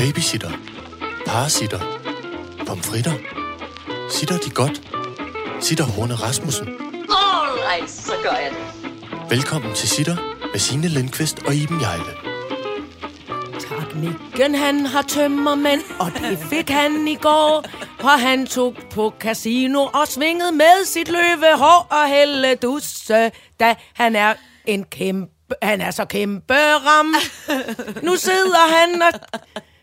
Babysitter. Parasitter. Pomfritter. Sitter de godt? Sitter Horne Rasmussen. Alright, så gør jeg det. Velkommen til Sitter med Signe Lindqvist og Iben Jejle. Teknikken han har tømmermænd, og det fik han i går. For han tog på casino og svingede med sit løvehår og hælde dusse, da han er en kæmpe... Han er så kæmpe ram. Nu sidder han og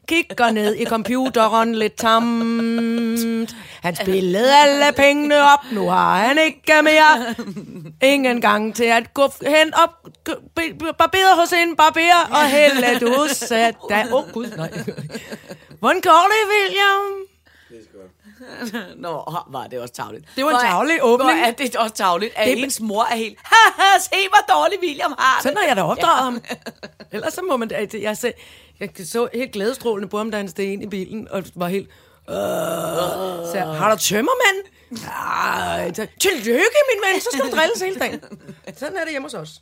kigger ned i computeren lidt tamt. Han spillede alle pengene op, nu har han ikke mere. Ingen gang til at gå hen op, barbere hos en barber og hælde dusse, da... Åh, oh, gud, nej. Hvordan går det, William? Nå, var det også tavligt. Det var en tarvelig åbning. Hvor er det også tavligt, at Det- ens mor er helt, haha, se hvor dårlig William har det. Sådan har jeg da opdraget ham. Ellers så må man... altså, Jeg, så, jeg så helt glædestrålende på ham, da han steg ind i bilen, og var helt... Øh, så jeg, har du tømmermænd? Ja, så, tillykke, min ven, så skal du drilles hele dagen. Sådan er det hjemme hos os.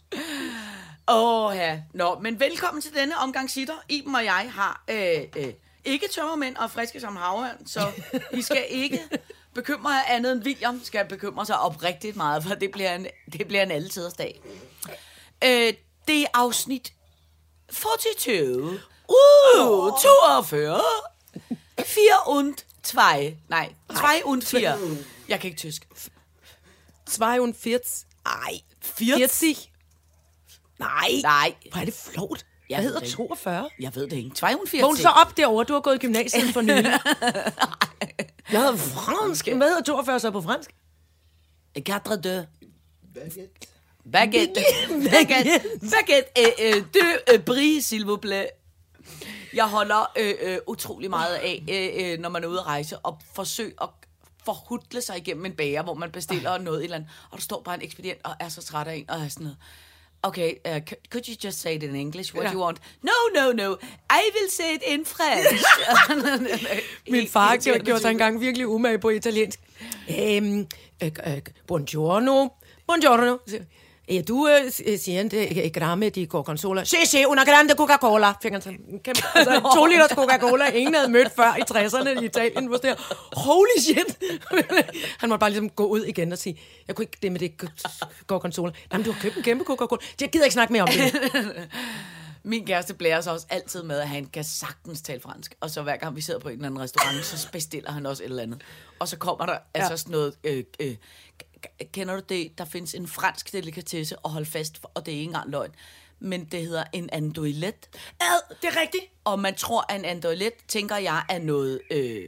Åh oh, ja. Nå, men velkommen til denne omgang sitter. Iben og jeg har øh, øh, ikke tømmermænd og friske som havørn, så I skal ikke bekymre jer andet end William skal bekymre sig oprigtigt meget, for det bliver en, det bliver en alletiders dag. Øh, det er afsnit 42. Uh, 42. 4 und 2. Nej, 2 und 4. Jeg kan ikke tysk. 42. Ej, 40. Nej. Nej, Hvor er det flot. Jeg Hvad ved hedder det ikke. 42? jeg ved det ikke. 42. Vågn så op derovre, du har gået i gymnasiet for nylig. Jeg hedder fransk. Hvad hedder 42 så på fransk? Quatre de. Baguette. Baguette. Baguette. Øh, øh, deux øh, bris, s'il vous plaît. Jeg holder øh, øh, utrolig meget af, øh, øh, når man er ude at rejse, og forsøge at forhudle sig igennem en bager, hvor man bestiller noget et eller andet, og der står bare en ekspedient og er så træt af en, og er sådan noget. Okay, uh, could you just say it in English? What Ja. do you want? No, no, no. I will say it in French. Min far gjorde, gjorde sig engang virkelig umage på italiensk. Øhm, øh, øh, buongiorno. Buongiorno. Ja, du øh, siente eh, gramme di Coca-Cola. Si, si, una grande Coca-Cola. Fik han en kæmpe, altså, to liters Coca-Cola. Ingen havde mødt før i 60'erne i Italien. Hvor det her, holy shit. han måtte bare ligesom gå ud igen og sige, jeg kunne ikke det med det Coca-Cola. Jamen, du har købt en kæmpe Coca-Cola. Jeg gider ikke snakke mere om det. Min kæreste blærer sig også altid med, at han kan sagtens tale fransk. Og så hver gang vi sidder på en eller anden restaurant, så bestiller han også et eller andet. Og så kommer der altså sådan noget... Øh, øh, kender du det? Der findes en fransk delikatesse, og hold fast, og det er ikke engang løgn. Men det hedder en andoilet. Ad, det er rigtigt. Og man tror, at en andoilet, tænker jeg, er noget øh,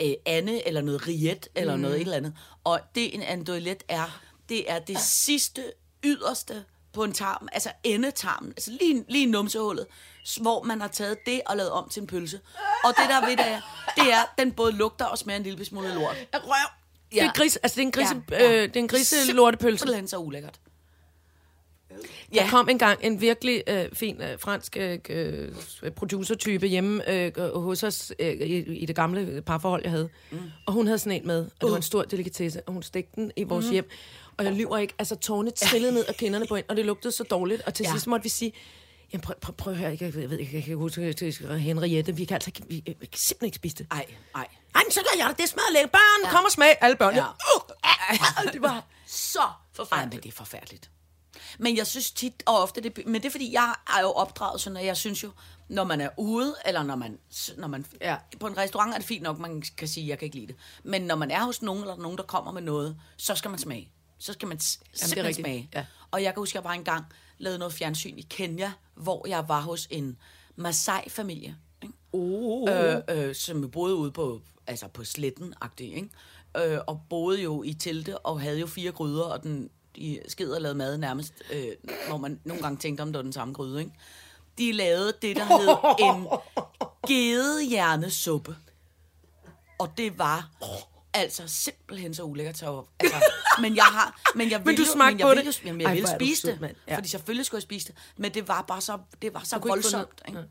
øh, ande, eller noget riet, eller mm. noget et eller andet. Og det en andoilet er, det er det sidste, yderste på en tarm, altså endetarmen, altså lige, lige numsehullet, hvor man har taget det og lavet om til en pølse. Og det der ved det er, det er, den både lugter og smager en lille smule lort. Røv. Det er, gris, altså, det er en grise, Ja, ja. Øh, det er en grise lortepølse. Simpelthen så ulækkert. Der kom engang en virkelig øh, fin øh, fransk øh, øh, producertype hjemme øh, hos os øh, i, i det gamle parforhold, jeg havde. Mm. Og hun havde sådan en med, og det var en stor delikatesse, og hun stegte den i vores mm. hjem. Og jeg lyver ikke, altså tårne trillede ned af kinderne på en, og det lugtede så dårligt. Og til Ja. ja. sidst måtte vi sige, Jamen prøv, prøv, prøv at høre, jeg, jeg ved ikke, jeg kan huske Henriette, vi kan altså ikke, vi, vi kan simpelthen ikke spise det. Ej, ej. Ej, men så gør jeg det, det smager lækkert. Børn, ja. kom og smag. Alle børn. Ja. Ja. Uh, det var så Ej, forfærdeligt. men det er forfærdeligt. Men jeg synes tit og ofte, det, men det er fordi, jeg er jo opdraget sådan, at jeg synes jo, når man er ude, eller når man, når man Ja. på en restaurant er det fint nok, man kan sige, jeg kan ikke lide det. Men når man er hos nogen, eller nogen, der kommer med noget, så skal man smage. Så skal man s- simpelthen rigtigt. smage. Ja. Og jeg kan huske, jeg var engang lavede noget fjernsyn i Kenya, hvor jeg var hos en Maasai-familie. Ikke? Oh. øh, øh, som boede ude på, altså på sletten ikke? Øh, og boede jo i telte og havde jo fire gryder, og den de sked og lavede mad nærmest, øh, hvor man nogle gange tænkte, om det var den samme gryde. Ikke? De lavede det, der hed en gedehjernesuppe. Og det var altså simpelthen så ulækkert. Så, altså, men jeg har, men jeg vil du jo- smagte men jeg på det? Jo, jamen, jeg Ej, vil hvor du spise sød, det, mand. ja. Ja. fordi selvfølgelig skulle jeg spise det, men det var bare så, det var så ikke voldsomt. Ikke?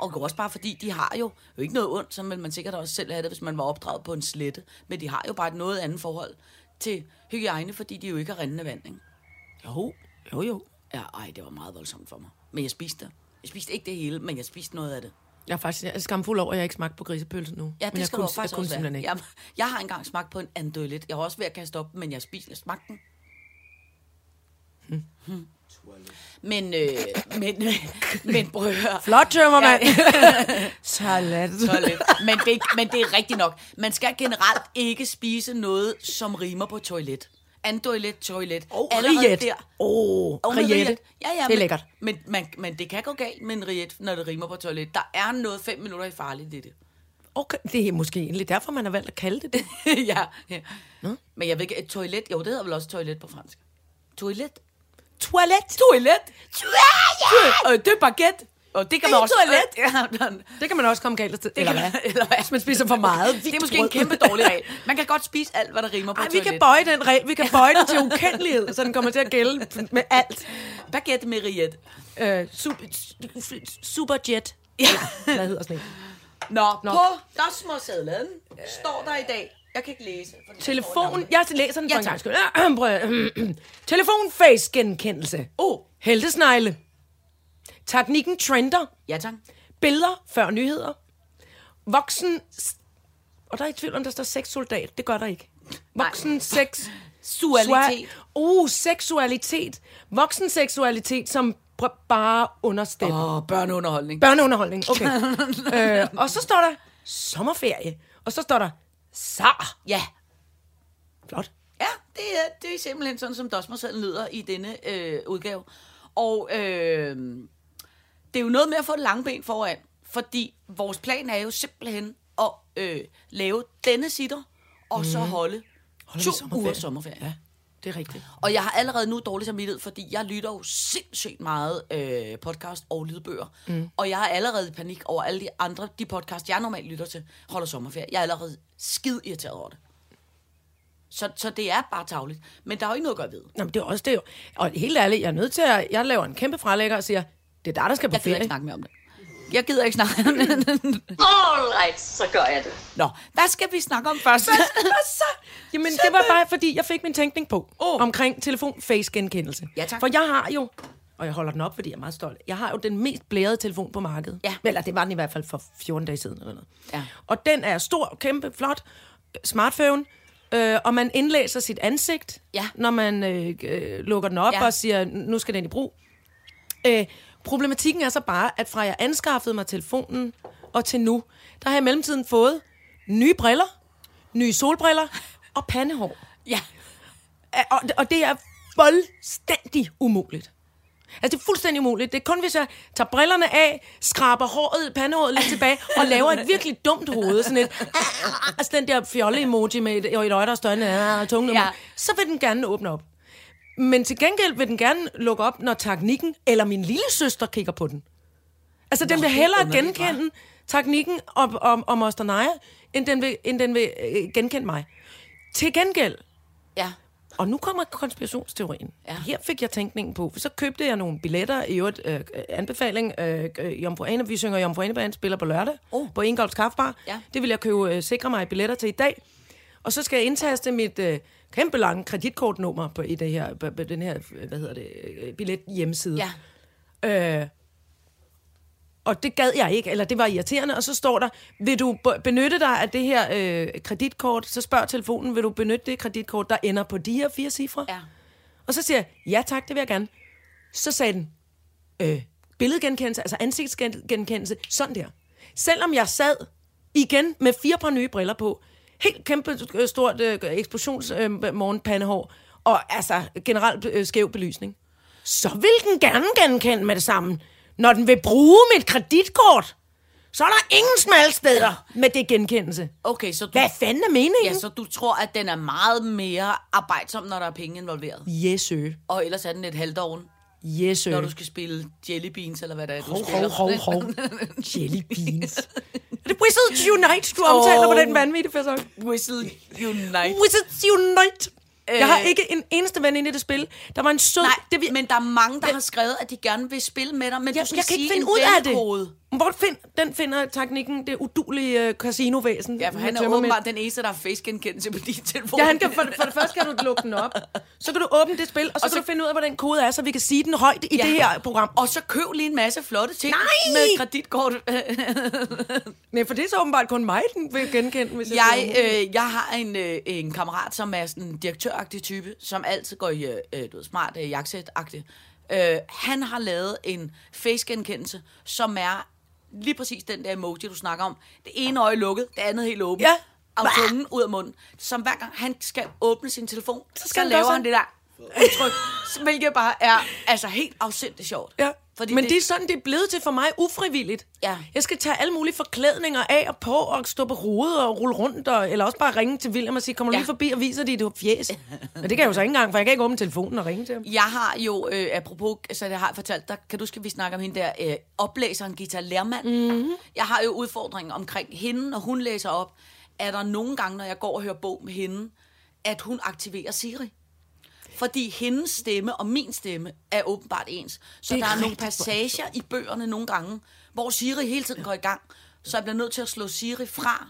Og også bare fordi, de har jo, jo ikke noget ondt, så vil man sikkert også selv have det, hvis man var opdraget på en slette. Men de har jo bare et noget andet forhold til hygiejne, fordi de jo ikke har rendende vand. Ikke? Jo, jo, jo. Ja, ej, det var meget voldsomt for mig. Men jeg spiste det. Jeg spiste ikke det hele, men jeg spiste noget af det. Jeg er faktisk jeg er skamfuld over, at jeg ikke smagt på grisepølse nu. Ja, det men jeg skal kunne, du faktisk jeg kunne også være. ikke. Jeg, jeg har engang smagt på en andølet. Jeg var også ved at kaste op, men jeg spiste, jeg smagte den. Hmm. Men, øh, men, øh, men prøv at høre. Flot tømmermand. Salat. Toilet. Men, det, men det er rigtigt nok. Man skal generelt ikke spise noget, som rimer på toilet. Andoilet, toilet. Og Allerede riet. der. Og med riette. riet. Ja, ja, Det er men, lækkert. Men, man, men det kan gå galt med en riet, når det rimer på toilet. Der er noget fem minutter i farligt i det. Okay, det er måske egentlig derfor, man har valgt at kalde det det. ja, ja. Men jeg ved ikke, et toilet, jo, det hedder vel også toilet på fransk. Toilet? Toilet. Toilet? Toilet! Og det er baguette. Og det kan man Det også... toilet. Ja, Det kan man også komme galt til. det Eller kan, hvad? eller hvad? Hvis man spiser for meget. Det er måske en kæmpe dårlig regel. Man kan godt spise alt, hvad der rimer på Ej, vi kan bøje den regel. Vi kan bøje den til ukendelighed, så den kommer til at gælde med alt. Baguette med riet. Øh, super, superjet. Ja. Hvad hedder sådan en? Nå, Nå. På dosmersedlen står der i dag... Jeg kan ikke læse. Telefon. Jeg læser den Ja, for en gang Telefon face genkendelse. Oh, Heltesnegle. Teknikken trender. ja tak. Billeder før nyheder. Voksen... Og der er i tvivl om, der står sexsoldat. Det gør der ikke. Voksen sex... Sualitet. Uh, seksualitet. Voksen seksualitet som bare understemmer. Åh, oh, børneunderholdning. Børneunderholdning, okay. øh, og så står der sommerferie. Og så står der SAR. Ja. Flot. Ja, det er, det er simpelthen sådan, som dosmersedlen lyder i denne øh, udgave. Og øh, det er jo noget med at få et lange ben foran, fordi vores plan er jo simpelthen at øh, lave denne sitter, og så holde, Holder to sommerferie? uger sommerferie. Ja, det er rigtigt. Og jeg har allerede nu dårlig samvittighed, fordi jeg lytter jo sindssygt meget øh, podcast og lydbøger. Mm. Og jeg er allerede i panik over alle de andre, de podcast, jeg normalt lytter til, holder sommerferie. Jeg er allerede skid irriteret over det. Så, så det er bare tavligt. Men der er jo ikke noget at gøre ved. Nå, men det er også det jo. Og helt ærligt, jeg er nødt til at... Jeg laver en kæmpe frelægger og siger, det er dig, der skal på Jeg ferie. ikke snakke mere om det. Jeg gider ikke snakke om det. Alright, så gør jeg det. Nå, hvad skal vi snakke om først? så? Jamen, det var bare, fordi jeg fik min tænkning på Åh. omkring telefon-face-genkendelse. Ja, tak. For jeg har jo, og jeg holder den op, fordi jeg er meget stolt, jeg har jo den mest blærede telefon på markedet. Ja. Eller det var den i hvert fald for 14 dage siden. Eller noget. Ja. Og den er stor, kæmpe, flot, smartphone, øh, og man indlæser sit ansigt, Ja. når man øh, øh, lukker den op Ja. og siger, nu skal den i brug. Øh, problematikken er så bare, at fra jeg anskaffede mig telefonen og til nu, der har jeg i mellemtiden fået nye briller, nye solbriller og pandehår. ja. Og, og det er fuldstændig umuligt. Altså, det er fuldstændig umuligt. Det er kun, hvis jeg tager brillerne af, skraber håret, pandehåret lidt tilbage, og laver et virkelig dumt hoved. Sådan et, altså den der fjolle-emoji med et, et øje, der er større end tungen, ja. så vil den gerne åbne op. Men til gengæld vil den gerne lukke op, når teknikken eller min lille søster kigger på den. Altså, den Nå, vil det er hellere genkende teknikken om, om, om Moster Naja, end den vil, end den vil øh, genkende mig. Til gengæld, Ja. og nu kommer konspirationsteorien. Ja. Her fik jeg tænkningen på, for så købte jeg nogle billetter, i øvrigt øh, anbefaling, øh, øh, Jomfru Ane, vi synger Jomfru Ane Band, spiller på lørdag, Oh. på Ingolds Kaffebar. Ja. Det vil jeg købe, øh, sikre mig billetter til i dag. Og så skal jeg indtaste mit øh, kæmpe lange kreditkortnummer på, i det her, på, på den her, hvad hedder det, øh, billet hjemmeside. Ja. Øh, og det gad jeg ikke, eller det var irriterende. Og så står der, vil du benytte dig af det her øh, kreditkort? Så spørger telefonen, vil du benytte det kreditkort, der ender på de her fire cifre? Ja. Og så siger jeg, ja tak, det vil jeg gerne. Så sagde den, øh, billedgenkendelse, altså ansigtsgenkendelse, sådan der. Selvom jeg sad igen med fire par nye briller på, helt kæmpe øh, stort øh, eksplosions øh, og altså generelt øh, skæv belysning, så vil den gerne genkende med det samme. Når den vil bruge mit kreditkort, så er der ingen smalle steder med det genkendelse. Okay, så du, Hvad fanden er meningen? ja, så du tror, at den er meget mere arbejdsom, når der er penge involveret. Yes, ø. Og ellers er den et halvt år, Yes, ø. når du skal spille Jelly Beans, eller hvad det er, du Hov, spiller. hov, hov, hov. Jelly beans. er det Wizards Unite, du omtaler Åh. på den vanvittige fasong? Whistle Unite. Wizards Unite. Jeg har Øh. ikke en eneste ven inde i det spil. Der var en sød... Nej, det, vi, men der er mange, der har skrevet, at de gerne vil spille med dig, men Jeg- du skal jeg kan ikke finde ud af det. Hvor find, den finder teknikken, det udulige uh, casinovæsen. Ja, for han er åbenbart den eneste, der har face-genkendelse på din telefon. Ja, han kan, for, for det første kan du lukke den op. Så kan du åbne det spil, og så, Og kan så- du finde ud af, hvad den kode er, så vi kan sige den højt i Ja. det her program. Og så køb lige en masse flotte ting Nej! med kreditkort. Nej, for det er så åbenbart kun mig, den vil genkende, hvis jeg, Jeg, øh, jeg har en, øh, en kammerat, som er sådan en direktøragtig type, som altid går i øh, du ved, smart øh, jakkesæt-agtig. Øh, han har lavet en face-genkendelse, som er lige præcis den der emoji, du snakker om. Det ene øje lukket, det andet helt åbent. Ja. Og tungen ud af munden. Som hver gang han skal åbne sin telefon, så skal skal han laver han det der udtryk, hvilket bare er altså helt afsindigt sjovt. Ja. Fordi Men det... det er sådan, det er blevet til for mig ufrivilligt. Ja. Jeg skal tage alle mulige forklædninger af og på, og stå på hovedet og rulle rundt, og, eller også bare ringe til William og sige, kommer du Ja. lige forbi og viser dit fjes? Men det kan jeg jo så ikke engang, for jeg kan ikke åbne telefonen og ringe til ham. Jeg har jo, øh, apropos, så det har jeg fortalt dig, kan du at vi snakker om hende der, øh, oplæseren Gita Lermand? Mm-hmm. Jeg har jo udfordringen omkring hende, når hun læser op, er der nogle gange, når jeg går og hører bog med hende, at hun aktiverer Siri. Fordi hendes stemme og min stemme er åbenbart ens. Så er der er nogle passager i bøgerne nogle gange, hvor Siri hele tiden går i gang. Så jeg bliver nødt til at slå Siri fra,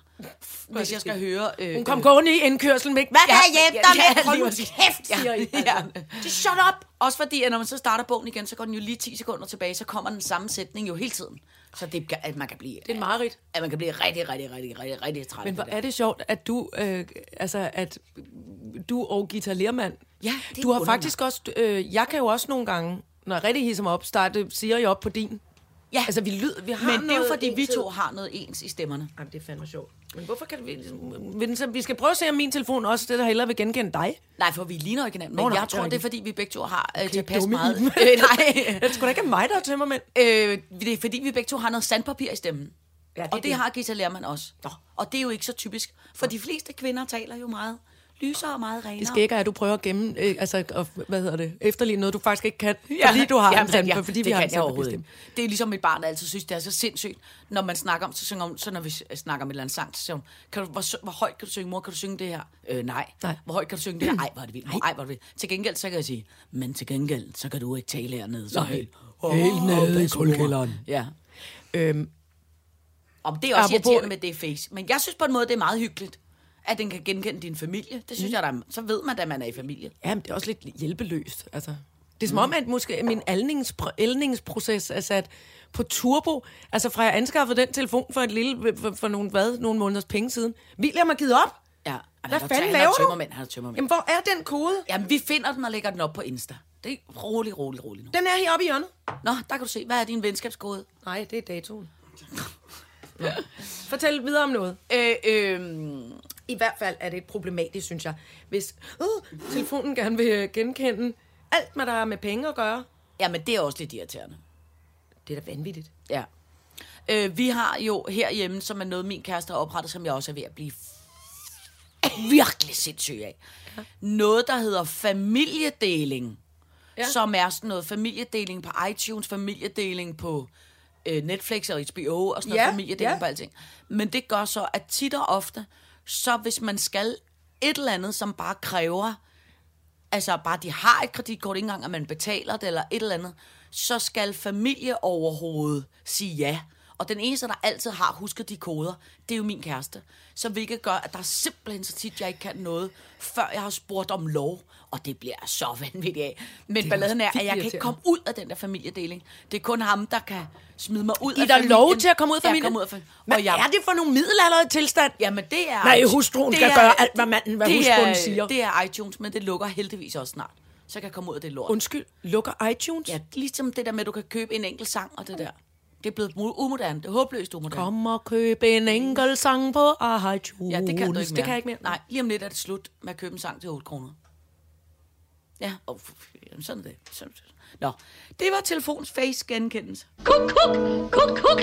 hvis jeg skal høre... Øh, Hun kom gående i indkørselen med, hvad kan jeg hjælpe dig med? Hold nu kæft, siger I. Ja, ja. Just shut up! Også fordi, at når man så starter bogen igen, så går den jo lige 10 sekunder tilbage, så kommer den samme sætning jo hele tiden. Så det, at man kan blive, Det er mareridt. at man kan blive rigtig, rigtig, rigtig, rigtig, rigtig træt Men hvor er det sjovt, at du, øh, altså, at du og Gita Lermand, Ja, det du har faktisk også, øh, jeg kan jo også nogle gange, når jeg rigtig hisser mig op, starte Siri op på din. Ja, Altså, vi lyder, vi har men det er jo noget fordi, vi to har noget ens i stemmerne. Jamen, det er fandme sjovt. Men hvorfor kan vi... så- Vi skal prøve at se, om min telefon også det, der hellere vil genkende dig. Nej, for vi ligner jo ikke hinanden, men Nå, nej, jeg tror, det er fordi, vi begge to har øh, til at passe dumme meget. Øh, nej, Det skulle da ikke mig, der er tømmermænd. øh, det er fordi, vi begge to har noget sandpapir i stemmen. Ja, det og det det. har Gita Lerman også. Og det er jo ikke så typisk, for de fleste kvinder taler jo meget lysere og meget renere. Det skal ikke er, at du prøver at gemme, øh, altså, og, hvad hedder det, efterligne noget, du faktisk ikke kan, fordi du har ja, en sandpapir, fordi det vi har kan en ikke. Det er ligesom mit barn altid synes, det er så sindssygt, når man snakker om, så synger om, så når vi snakker om et eller andet sang, så siger hun, kan du, hvor, hvor, højt kan du synge, mor, kan du synge det her? Øh, nej. Nej. Hvor højt kan du synge det her? Ej, hvor er det vildt. Ej, hvor er det vildt. Til gengæld, så kan jeg sige, men til gengæld, så kan du ikke tale hernede. Så helt, Helt nede i kuldekælderen. Ja. Øhm, Om det er også Apropos- irriterende med det face. Men jeg synes på en måde, det er meget hyggeligt, at den kan genkende din familie. Det synes mm. jeg, der er, så ved man, at man er i familie. ja, men det er også lidt hjælpeløst, altså. Det er som om, at måske min aldningspro- ældningsproces er sat på turbo. Altså fra jeg anskaffede den telefon for et lille, for, for nogle, hvad, nogle måneders penge siden. William har givet op. Ja. Hvad fanden er laver du? Han er tømmermænd. Jamen, hvor er den kode? Jamen, vi finder den og lægger den op på Insta. Det er rolig, rolig, rolig nu. Den er heroppe i hjørnet. Nå, der kan du se, hvad er din venskabskode? Nej, det er datoen. Nå. Fortæl videre om noget. Øh, øh, I hvert fald er det problematisk, synes jeg, hvis uh, telefonen gerne vil øh, genkende alt, hvad der har med penge at gøre. jamen, det er også lidt irriterende. Det er da vanvittigt. Ja. Øh, vi har jo herhjemme, som er noget, min kæreste har oprettet, som jeg også er ved at blive virkelig sindssyg af. Noget, der hedder familiedeling. Ja. Ja. Som er sådan noget familiedeling på iTunes, familiedeling på øh, Netflix og HBO og sådan noget Ja, familiedeling ja. på alting. Men det gør så, at tit og ofte, så hvis man skal et eller andet, som bare kræver, altså bare de har et kreditkort, ikke engang at man betaler det eller et eller andet, så skal familie overhovedet sige ja. Og den eneste, der altid har husket de koder, det er jo min kæreste. Så hvilket gør, at der er simpelthen så tit, jeg ikke kan noget, før jeg har spurgt om lov. Og det bliver jeg så vanvittigt af. Men er balladen er, at jeg kan ikke komme ud af den der familiedeling. Det er kun ham, der kan smide mig ud I af der familien. lov til at komme ud af Ja, familien? komme ud af familien. Hvad Og jeg, er det for nogle middelalderede tilstand? Jamen, det er... Nej, hustruen skal gøre alt, hvad manden- hvad det hustruen er, siger. Det er iTunes, men det lukker heldigvis også snart. Så kan jeg komme ud af det lort. Undskyld, lukker iTunes? Ja, ligesom det der med, at du kan købe en enkelt sang og det der. Det er blevet umoderne. Det er håbløst umoderne. Kom og køb en enkelt sang på iTunes. Ja, det kan du ikke mere. Det kan jeg ikke mere. Nej, lige om lidt er det slut med at købe en sang til 8 kroner. Ja, oh, sådan er det. Sådan. Nå, det var telefons face genkendelse. Kuk, kuk, kuk, kuk.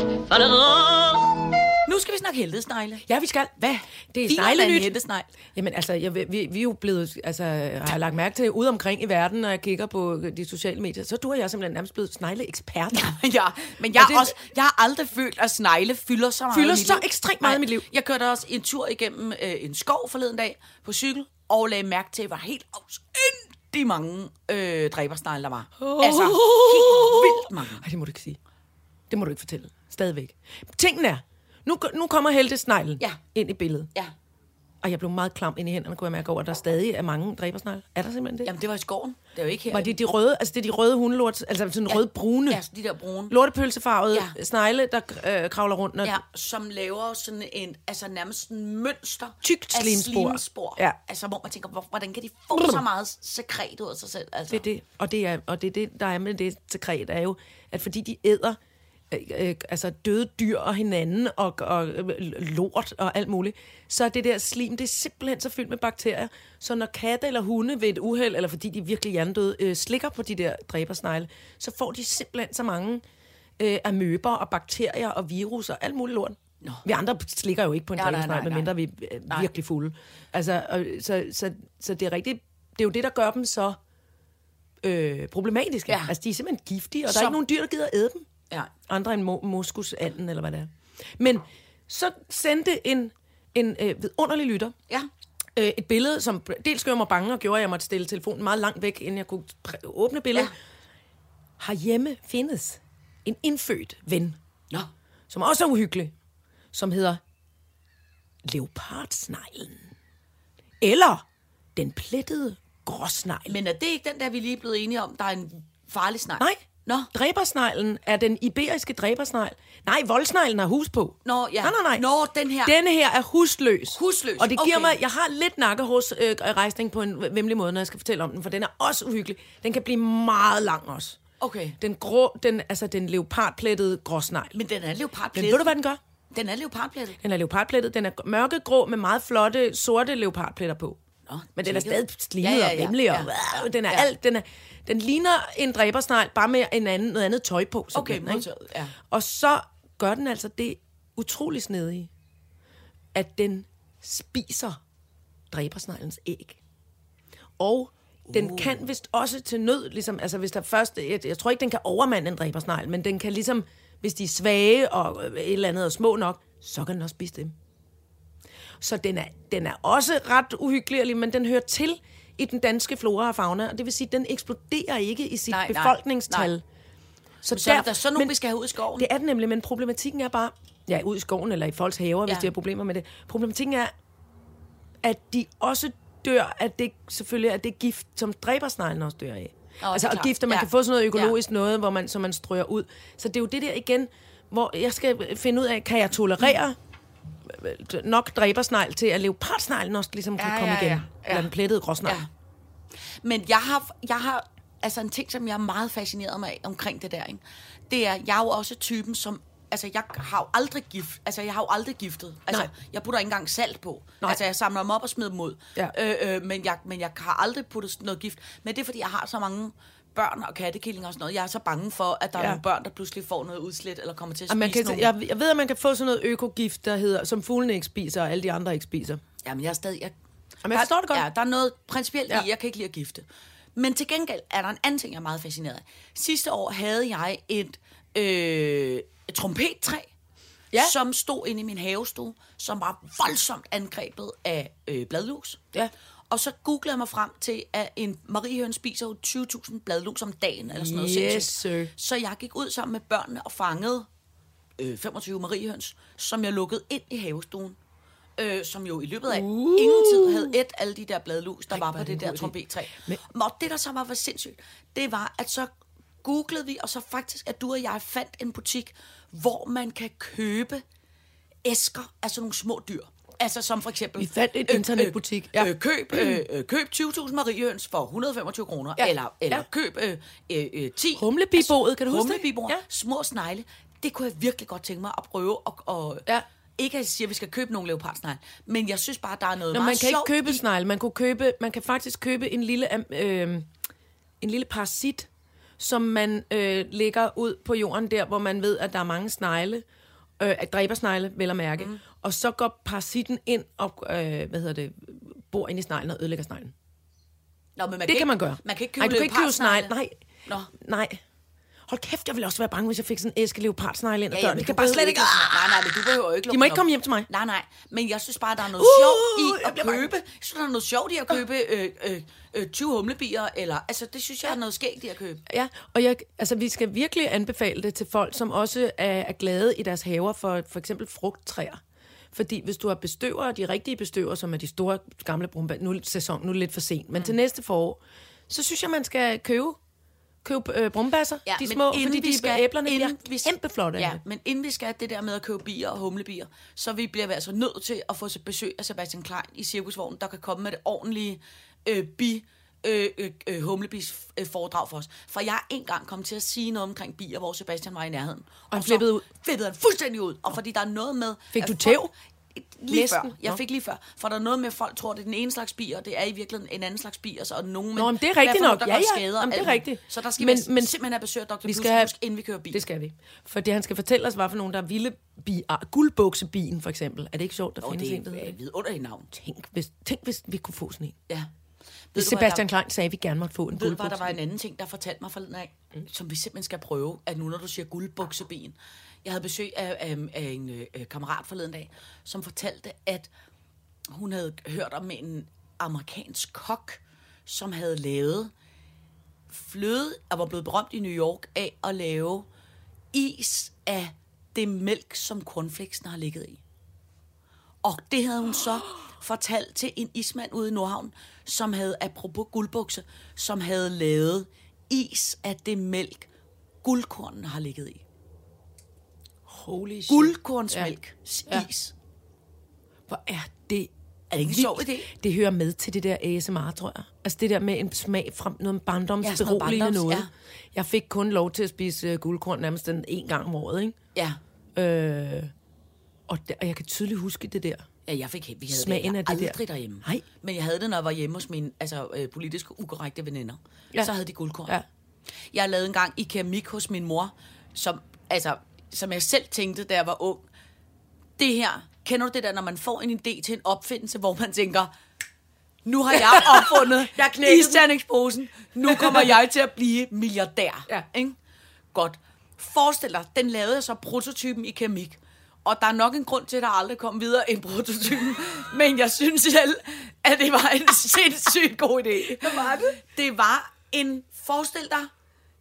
Nu skal vi snakke heltesnegle. Ja, vi skal. Hvad? Det er sneglenyt. heltesnegl? Jamen altså, jeg, vi, vi er jo blevet, altså, har jeg lagt mærke til ude omkring i verden, når jeg kigger på de sociale medier, så du og jeg simpelthen nærmest blevet snegle-ekspert. ja, men jeg, Og er det- også, jeg har aldrig følt, at snegle fylder så meget Fylder i mit så liv. ekstremt meget i mit liv. Jeg kørte også en tur igennem øh, en skov forleden dag på cykel, og lagde mærke til, at der var helt afsindig mange øh, dræbersnegle, der var. Altså, helt vildt mange. Ej, det må du ikke sige. Det må du ikke fortælle. Stadigvæk. Tingen er, nu, nu kommer Helte Sneglen Ja. ind i billedet. Ja. Og jeg blev meget klam ind i hænderne, kunne jeg mærke over, at der stadig er mange dræbersnegle. Er der simpelthen det? Jamen, det var i skoven. Det er jo ikke her. Var det de røde, altså det er de røde hundelort, altså sådan Ja. røde-brune, Ja, de der brune. lortepølsefarvede Ja. snegle, der øh, kravler rundt. Når, Ja, som laver sådan en, altså nærmest en mønster Tykt af slimspor. slimspor. Ja. Altså, hvor man tænker, hvor, hvordan kan de få så meget sekret ud af sig selv? Altså. Det er det, og det er, og det er det, der er med det sekret, er jo, at fordi de æder øh, øh, altså døde dyr og hinanden og, og lort og alt muligt, så er det der slim, det er simpelthen så fyldt med bakterier, så når katte eller hunde ved et uheld, eller fordi de virkelig hjernedøde, øh, slikker på de der dræbersnegle, så får de simpelthen så mange øh, amøber og bakterier og virus og alt muligt lort. Nå. Vi andre slikker jo ikke på en Ja, nej, dræbersnegle, nej, nej. medmindre vi er øh, virkelig fulde. Altså, og, så, så, så det er rigtigt, det er jo det, der gør dem så øh, problematiske. Ja. Altså, de er simpelthen giftige, og der Som- er ikke nogen dyr, der gider æde dem. Ja. Andre end mo- moskusanden, eller hvad det er. Men så sendte en, en øh, vidunderlig lytter Ja. øh, et billede, som dels gjorde mig bange, og gjorde, at jeg måtte stille telefonen meget langt væk, inden jeg kunne præ- åbne billedet. Ja. Herhjemme findes en indfødt ven, Nå. som også er uhyggelig, som hedder leopardsneglen. Eller den plettede gråsnegl. Men er det ikke den der, vi lige er blevet enige om, der er en farlig snak? Nej. Nå. Dræbersneglen er den iberiske dræbersnegl. Nej, voldsneglen har hus på. Nå, ja. Nej, nej, nej. Nå, den her. Denne her er husløs. Husløs, Og det giver okay. mig, jeg har lidt nakkehos øh, rejsning på en vemmelig måde, når jeg skal fortælle om den, for den er også uhyggelig. Den kan blive meget lang også. Okay. Den grå, den, altså den leopardplettede gråsnegl. Men den er Men leopardplettet. ved du, hvad den gør? Den er leopardplettet. Den er leopardplettet. Den er mørkegrå med meget flotte, sorte leopardpletter på. Nå, Men den er stadig slimet Ja, ja, ja, og vemmelig, og Ja. den er Ja. alt, den, er, den ligner en dræbersnegl, bare med en anden, noget andet tøj på. Okay, simpelthen, ikke? ja. Og så gør den altså det utrolig snedige, at den spiser dræbersneglens æg. Og den uh. kan vist også til nød, ligesom, altså hvis der først, jeg, jeg tror ikke, den kan overmande en dræbersnegl, men den kan ligesom, hvis de er svage og et eller andet og små nok, så kan den også spise dem. Så den er, den er også ret uhyggelig, men den hører til i den danske flora og fauna, og det vil sige, at den eksploderer ikke i sit Nej, nej, nej, befolkningstal. nej. Så, Så er der sådan nogle, vi skal have ud i skoven. Det er den nemlig, men problematikken er bare, ja, ud i skoven eller i folks haver, ja. hvis Ja. de har problemer med det. Problematikken er, at de også dør, at det selvfølgelig er det gift, som dræbersneglen også dør af. Nå, altså, det og gift, man Ja. kan få sådan noget økologisk noget, hvor man, som man strøger ud. Så det er jo det der igen, hvor jeg skal finde ud af, kan jeg tolerere øh, nok dræbersnegl til, at leopardsneglen også ligesom kan Ja, komme ja, igen. ja. Ja. Eller den plettede gråsnegl. Ja. Men jeg har, jeg har altså en ting, som jeg er meget fascineret mig af omkring det der, ikke? det er, jeg er jo også typen, som Altså, jeg har jo aldrig gift. Altså, jeg har jo aldrig giftet. Altså, Nej. jeg putter ikke engang salt på. Nej. Altså, jeg samler dem op og smider dem ud. Ja. Øh, øh, men, jeg, men jeg har aldrig puttet noget gift. Men det er, fordi jeg har så mange børn og kattekillinger og sådan noget. Jeg er så bange for, at der ja. er nogle børn, der pludselig får noget udslæt, eller kommer til at man spise kan, nogle... jeg, jeg ved, at man kan få sådan noget økogift, der hedder, som fuglene ikke spiser, og alle de andre ikke spiser. Jamen, jeg er stadig... Jeg, Jamen, jeg forstår det godt. Ja, der er noget principielt ja. I, jeg kan ikke lide at gifte. Men til gengæld er der en anden ting, jeg er meget fascineret af. Sidste år havde jeg et, øh, et trompettræ. Ja. som stod inde i min havestue, som var voldsomt angrebet af øh, bladlus. Ja. Og så googlede jeg mig frem til, at en mariehøn spiser jo 20.000 bladlus om dagen, eller sådan noget Yes, sir. Så jeg gik ud sammen med børnene og fangede øh, 25 mariehøns, som jeg lukkede ind i havestuen. Øh, som jo i løbet af uh. ingen tid havde et alle de der bladlus, der Ej, var på det der trompettræ. Men- Og det, der så var, var sindssygt, det var, at så googlede vi, og så faktisk, at du og jeg fandt en butik, hvor man kan købe æsker af sådan nogle små dyr. Altså som for eksempel... Vi fandt en internetbutik, Øh, ja. øh, køb, øh, øh, køb 20.000 mariehøns for 125 kroner. Ja. Eller, eller Ja. køb øh, øh, øh, 10... Humlebiboet, kan du huske det? Humlebiboer, Ja. små snegle. Det kunne jeg virkelig godt tænke mig at prøve. Og, og, Ja. Ikke at jeg siger, at vi skal købe nogle leopardsnegle, men jeg synes bare, der er noget Nå, meget man kan ikke købe i- snegle. Man, kunne købe, man kan faktisk købe en lille, øh, en lille parasit, som man øh, lægger ud på jorden der, hvor man ved, at der er mange snegle, øh, at dræbersnegle, vel at mærke. Mm. Og så går parasitten ind og, øh, hvad hedder det, bor ind i sneglen og ødelægger sneglen. Nå, men man Det ikke, kan man gøre. Man kan ikke købe Nej, du kan ikke købe leopardsnegle. Nej. Nå. Nej. Hold kæft, jeg ville også være bange, hvis jeg fik sådan en æske leopardsnegle ind ad Ja, ja, døren. Det kan bare slet ikke... Nej, nej, men du behøver jo ikke De må ikke komme hjem til mig. Nej, nej, men jeg synes bare, der er noget Uh, sjovt i jeg at bange. købe. Jeg synes, der er noget sjovt i at købe øh, øh, øh, 20 humlebier, eller, altså, det synes jeg er noget skægt i at købe. Ja, og jeg, altså, vi skal virkelig anbefale det til folk, som også er, er glade i deres haver for for eksempel frugttræer. Fordi hvis du har bestøver, de rigtige bestøver, som er de store gamle brumbær, nu sæson, nu er det lidt for sent, men mm. til næste forår, så synes jeg, man skal købe, købe øh, brumbasser, ja, de små, inden fordi vi de skal- æblerne inden bliver vi- kæmpe flotte. Ja, men inden vi skal det der med at købe bier og humlebier, så vi bliver vi altså nødt til at få besøg af Sebastian Klein i Cirkusvognen, der kan komme med det ordentlige øh, bi øh, øh, øh, humlebis øh, foredrag for os. For jeg er engang kommet til at sige noget omkring bier, hvor Sebastian var i nærheden. Og, han flippede ud? Flippede han fuldstændig ud. Og fordi der er noget med... Fik at du tæv? Lige Næsten. før. Jeg Nå. fik lige før. For der er noget med, at folk tror, det er den ene slags bier, og det er i virkeligheden en anden slags bier. Så, og nogen, Nå, men det er rigtigt for nok. Der Ja, ja. Skader, Jamen, det er rigtigt. Så der skal Men- vi men- simpelthen have besøg af Dr. Vi skal have- inden vi kører bil. Det skal vi. Fordi han skal fortælle os, hvad for nogen, der er vilde bier. Guldbuksebien, for eksempel. Er det ikke sjovt, der Og findes det en, der hedder er det? navn. Tænk hvis, tænk, hvis vi kunne få sådan en. Ja. Ved Sebastian Klein sagde, at vi gerne måtte få en Der, ved du der guldbukse. var en anden ting, der fortalte mig forleden af, mm. som vi simpelthen skal prøve, at nu når du siger guldbukseben. Jeg havde besøg af, af, af en øh, kammerat forleden dag, som fortalte, at hun havde hørt om en amerikansk kok, som havde lavet fløde, og var blevet berømt i New York af at lave is af det mælk, som cornflakesene har ligget i. Og det havde hun så fortalt til en ismand ude i Nordhavn, som havde, apropos guldbukse, som havde lavet is af det mælk, guldkornene har ligget i. Holy shit. Guldkornsmælk. Ja. Ja. Is. Hvor er det Er det ikke en sjov idé? Det hører med til det der ASMR, tror jeg. Altså det der med en smag fra noget Ja, barndomsberoligende barndoms, noget. ja. Jeg fik kun lov til at spise uh, guldkorn nærmest den en gang om året, ikke? Ja. Øh, og, der, og jeg kan tydeligt huske det der. Ja, jeg fik vi havde Smagen det af det der. aldrig derhjemme. Nej. Men jeg havde det, når jeg var hjemme hos mine altså, øh, politisk ukorrekte veninder. Ja. Så havde de guldkorn. Ja. Jeg lavede engang i keramik hos min mor, som, altså, som jeg selv tænkte, da jeg var ung. Det her, kender du det der, når man får en idé til en opfindelse, hvor man tænker, nu har jeg opfundet Jeg isterningsposen, nu kommer jeg til at blive milliardær. Ja. Ikke? Godt. Forestil dig, den lavede jeg så prototypen i keramik. Og der er nok en grund til, at der aldrig kom videre end prototypen. Men jeg synes selv, at det var en sindssygt god idé. Hvad var det? Det var en, forestil dig,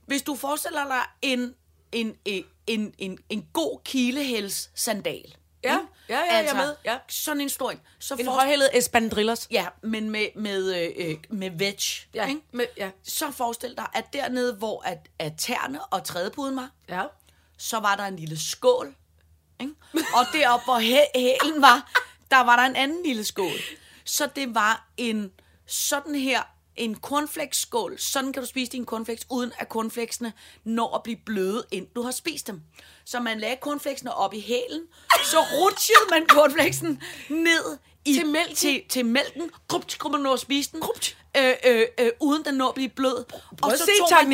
hvis du forestiller dig en, en, en, en, en, en god kilehæls sandal. Ja. ikke? Ja, ja, jeg er med. Ja. Sådan en stor en. Så En forestil- højhældet espandrillers. Ja, men med, med, øh, øh, med veg. Ja, ikke? med- ja. Så forestil dig, at dernede, hvor at, at tæerne og trædepuden var, Ja. så var der en lille skål. Ikke? Og deroppe, hvor hæ- hælen var, der var der en anden lille skål. Så det var en sådan her, en cornflakeskål. Sådan kan du spise dine cornflakes, uden at cornflakesene når at blive bløde, ind du har spist dem. Så man lagde cornflakesene op i hælen, så rutsjede man cornflakesen ned i, Til mælken? Til, til mælken. Kunne man nå at spise den. Grupt. Øh, øh, øh, uden den når at blive blød. Og at se tog man-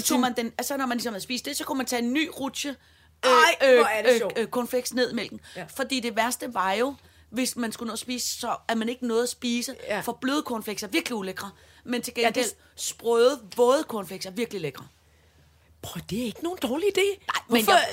Så tog man den, altså når man ligesom havde spist det, så kunne man tage en ny rutsje øh, det sjovt. øh, cornflakes ned i mælken. Ja. Fordi det værste var jo, hvis man skulle nå at spise, så er man ikke noget at spise. Ja. For bløde cornflakes er virkelig ulækre. Men til gengæld, Ja, det- det... sprøde, våde cornflakes er virkelig lækre. Prøv, det er ikke nogen dårlig idé. Nej, men Hvorfor? jeg,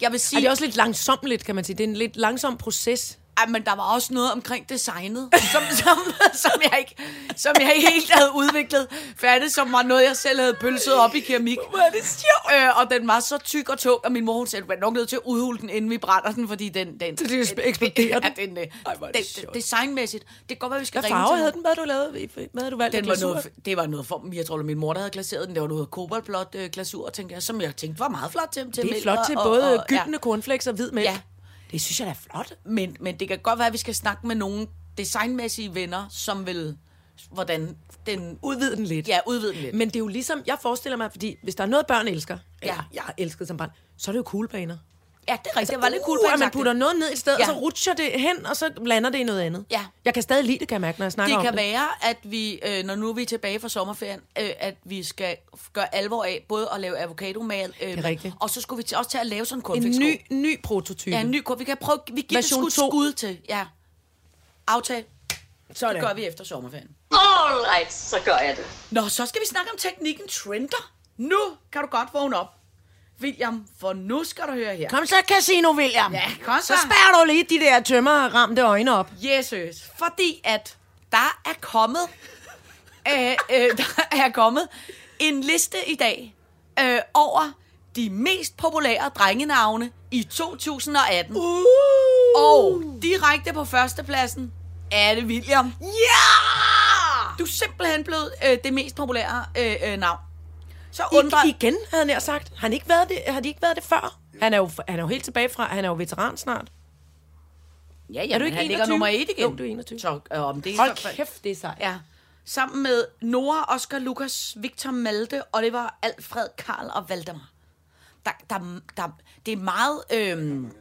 jeg vil Er sige, det er også lidt langsomt, kan man sige. Det er en lidt langsom proces. Ej, men der var også noget omkring designet, som, som, som, jeg ikke, som jeg ikke helt havde udviklet færdigt, som var noget, jeg selv havde pølset op i keramik. Hvor er det sjovt. Øh, og den var så tyk og tung, og min mor hun sagde, du er nok nødt til at udhule den, inden vi brænder den, fordi den... den det eksploderer den? Ja, den, øh, Ej, hvor er det den, designmæssigt. Det kan godt være, vi skal Hvad ringe farve til havde den? Hvad havde du lavet? Hvad havde du valgt den var noget, det var noget for, jeg tror, var min mor, der havde glaseret den. Det var noget koboldblåt øh, glasur, tænker jeg, som jeg tænkte var meget flot til, til Det er flot og- til og- både og- gyldne cornflakes og hvid mælk. Ja. Det synes jeg da er flot. Men, men det kan godt være, at vi skal snakke med nogle designmæssige venner, som vil, hvordan den... Udvide den lidt. Ja, udvide den lidt. Men det er jo ligesom, jeg forestiller mig, fordi hvis der er noget, børn elsker, ja. Jeg elsket som barn, så er det jo kuglebaner. Ja, det er rigtigt. Det var lidt cool uh, at man putter noget ned i stedet, ja. Og så rutscher det hen, og så lander det i noget andet. Ja. Jeg kan stadig lide det, kan jeg mærke, når jeg snakker Det kan om det. være, at vi, øh, når nu er vi er tilbage fra sommerferien, øh, at vi skal gøre alvor af både at lave avocadomal, øh, Det og så skulle vi også til at lave sådan en En cornflakeskål. ny, ny prototype. Ja, en ny. Vi kan prøve, vi giver Version det skud til. Ja. Aftale. Sådan. Det gør vi efter sommerferien. All right, så gør jeg det. Nå, så skal vi snakke om teknikken trender. Nu kan du godt vågne op. William, for nu skal du høre her. Kom så, Casino William. Ja, kom så. så. spærrer du lige de der tømmerramte øjne op. Jesus, fordi at der er kommet, øh, øh, der er kommet en liste i dag øh, over de mest populære drengenavne i 2018. Uh. Og direkte på førstepladsen er det William. Ja! Du er simpelthen blevet øh, det mest populære øh, øh, navn. Så I, undrer... igen, havde han sagt. Har, han ikke været det, har de ikke været det før? Han er, jo, han er jo helt tilbage fra, han er jo veteran snart. Ja, ja, Er du ikke han ligger 21? nummer et igen. Jo, du er 21. Så øh, om det er Hold i fald- kæft, det er sejt. Ja. Sammen med Nora, Oscar, Lukas, Victor Malte, Oliver, Alfred, Karl og Valdemar. Der, der, der, det er meget... Øhm,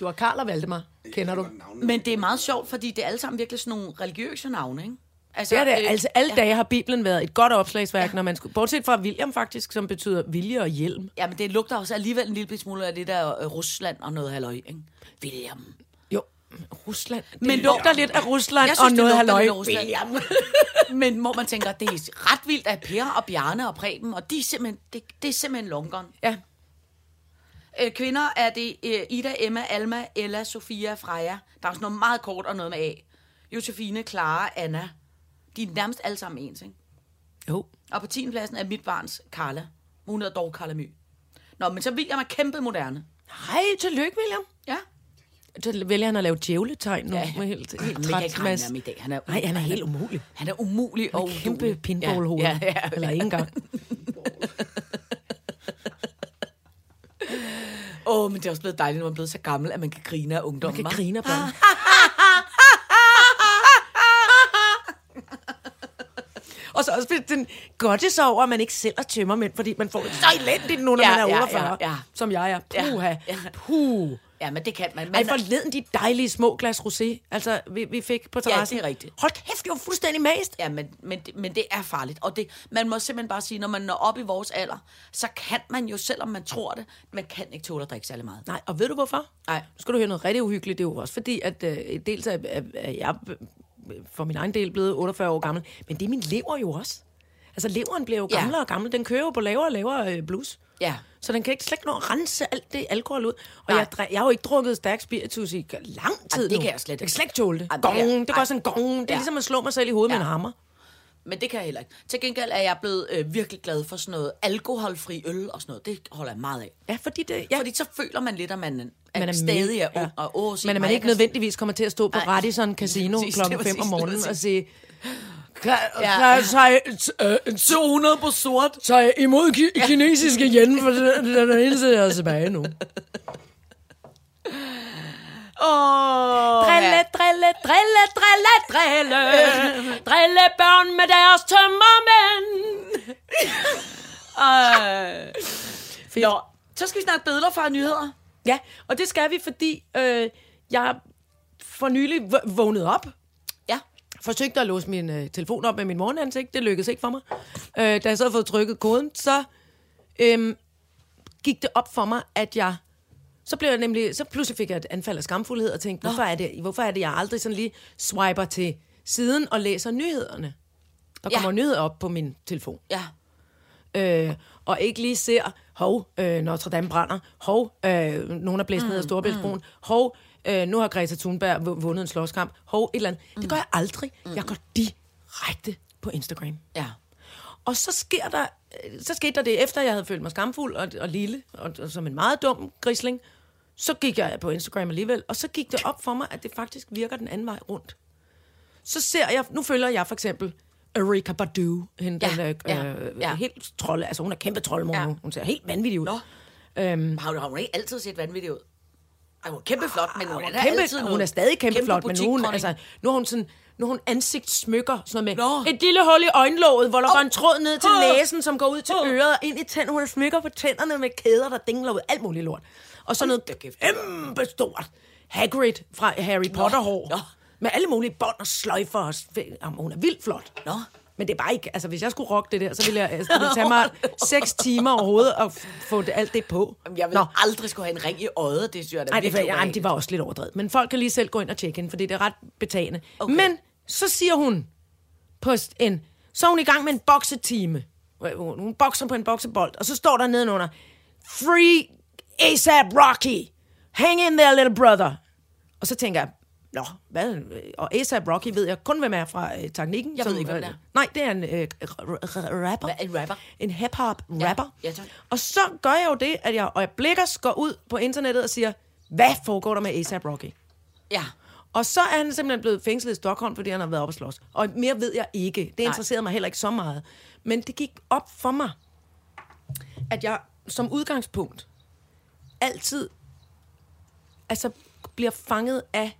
Du har Karl og Valdemar, kender du? men det er meget sjovt, fordi det er alle sammen virkelig sådan nogle religiøse navne, ikke? Altså, Det er det. øh, Altså, alle dage har Bibelen været et godt opslagsværk, ja. når man skulle... Bortset fra William faktisk, som betyder vilje og hjelm. Ja, men det lugter også alligevel en lille smule af det der øh, Rusland og noget halløj, ikke? William. Jo, Rusland. Det Men lugter lidt af Rusland Jeg og synes, det noget halløj. William. men hvor man tænker, det er ret vildt af Per og Bjarne og Preben, og de er simpelthen, det, det er simpelthen longeren. Ja, Øh, kvinder er det øh, Ida, Emma, Alma, Ella, Sofia, Freja. Der er også noget meget kort og noget med A. Josefine, Clara, Anna. De er nærmest alle sammen ens, ikke? jo. Og på 10. pladsen er mit barns Carla. Hun hedder dog Carla My. Nå, men så William er kæmpe moderne. Hej, tillykke, William. Ja. Så vælger han at lave djævletegn nu. Ja. Helt, helt jeg kan ikke træt regne ham i dag. Han er, Nej, han er helt umulig. Han er umulig og Kæmpe uduelig. pinballhoved. Ja, ja, ja. Eller ikke engang. Åh, oh, men det er også blevet dejligt, når man er blevet så gammel, at man kan grine af ungdommen. Man kan grine af børn. Og så også den godte sig over, at man ikke selv er tømmermænd, fordi man får det så elendigt nu, når Ja, man er ja, 48, ja, ja. som jeg er. Ja, Puha. ja. Puh. Ja, men det kan man. Ej, Men, forleden de dejlige små glas rosé, altså vi, vi fik på terrassen. det er rigtigt. Hold kæft, det var fuldstændig mast. Ja, men, men, det- men det er farligt. Og det, man må simpelthen bare sige, når man når op i vores alder, så kan man jo, selvom man tror det, man kan ikke tåle at drikke særlig meget. Nej, og ved du hvorfor? Nej. Nu skal du høre noget rigtig uhyggeligt. Det er jo også fordi, at øh, dels er, er, er jeg for min egen del blevet 48 år gammel, men det er min lever jo også. Altså, leveren bliver jo Ja. gamlere og gammel. Den kører jo på lavere og lavere øh, blus. Ja. Så den kan ikke slet ikke nå at rense alt det alkohol ud. Og jeg, jeg har jo ikke drukket stærk spiritus i lang tid det nu. kan jeg slet Jeg kan ikke. slet ikke tåle det. Ej, det Gong, det, det ej. går sådan gong. Det er Ja. ligesom at slå mig selv i hovedet Ja. med en hammer. Men det kan jeg heller ikke. Til gengæld er jeg blevet øh, virkelig glad for sådan noget alkoholfri øl og sådan noget. Det holder jeg meget af. Ja, fordi det... Ja. Ja. Fordi så føler man lidt, at man, at man er stadig er ung. Og, åh, Men at man jeg ikke nødvendigvis kommer til at stå på Nej. Radisson Casino klokken det var 5 om morgenen og sige... Kan, Ja. kan, så, øh, 200 på sort. så imod ki- kinesiske yen, for den, er eneste, jeg er tilbage nu. Åh, Drille, drille, drille, drille, drille. Drille børn med deres tømmermænd. Øh. Nå, så skal vi snakke billeder fra nyheder. Ja, og det skal vi, fordi øh, jeg for nylig vågnede op. Ja. Forsøgte at låse min øh, telefon op med min morgenansigt. Det lykkedes ikke for mig. Øh, da jeg så havde fået trykket koden, så øh, gik det op for mig, at jeg... Så blev jeg nemlig, så pludselig fik jeg et anfald af skamfuldhed og tænkte, hvorfor er, det, hvorfor er det, jeg aldrig sådan lige swiper til siden og læser nyhederne? Der Ja. kommer nyheder op på min telefon. Ja. øh, og ikke lige ser, hov, øh, Notre Dame brænder, hov, øh, nogen er blæst ned af Storebæltsbroen, hov, øh, nu har Greta Thunberg vu- vundet en slåskamp, hov, et eller andet. Det gør jeg aldrig. Jeg går direkte på Instagram. Ja. Og så sker der, øh, så skete der det, efter jeg havde følt mig skamfuld og, og lille, og, og som en meget dum grisling, så gik jeg på Instagram alligevel, og så gik det op for mig, at det faktisk virker den anden vej rundt. Så ser jeg, nu følger jeg for eksempel Erika Badu, hende, Ja, den øh, ja, øh, ja. helt trolde, altså hun er kæmpe troldmor Ja. nu, hun ser helt vanvittig ud. Nå. Øhm, Har, har hun ikke altid set vanvittig ud? Ej, hun er kæmpe flot, men hun er, kæmpe, altid hun er stadig kæmpe, flot, men nu, hun, altså, nu har hun sådan, nu har hun ansigtssmykker, sådan noget med Nå. et lille hul i øjenlåget, hvor der Åh. går en tråd ned til Åh. næsen, som går ud til Åh. øret ind i tænderne. Hun har smykker på tænderne med kæder, der dingler ud, alt muligt lort. Og så noget kæmpe stort Hagrid fra Harry Potter-hår. Nå. Med alle mulige bånd og sløjfer. Og Jamen, hun er vildt flot. Nå. Men det er bare ikke, altså hvis jeg skulle rocke det der, så ville jeg, altså, det ville tage mig seks timer overhovedet at få det, alt det på. Jamen, Jeg vil Nå. aldrig skulle have en ring i øjet, det synes jeg da Nej, det, var, ubehageligt. det var også lidt overdrevet. Men folk kan lige selv gå ind og tjekke hende, fordi det er ret betagende. Okay. Men så siger hun på en... Så er hun i gang med en boksetime. Hun hun bokser på en boksebold, og så står der nedenunder... free ASAP Rocky. Hang in there, little brother. Og så tænker jeg, Nå, hvad? Og ASAP Rocky ved jeg kun, hvem er fra øh, teknikken. Jeg ved ikke, hvem det er. Nej, det er en øh, rapper. Hvad, en rapper? En hip-hop rapper. Ja, tak. og så gør jeg jo det, at jeg øjeblikkers går ud på internettet og siger, hvad foregår der med ASAP Rocky? Ja. Og så er han simpelthen blevet fængslet i Stockholm, fordi han har været oppe at slås. Og mere ved jeg ikke. Det Nej. interesserede mig heller ikke så meget. Men det gik op for mig, at jeg som udgangspunkt altid altså, bliver fanget af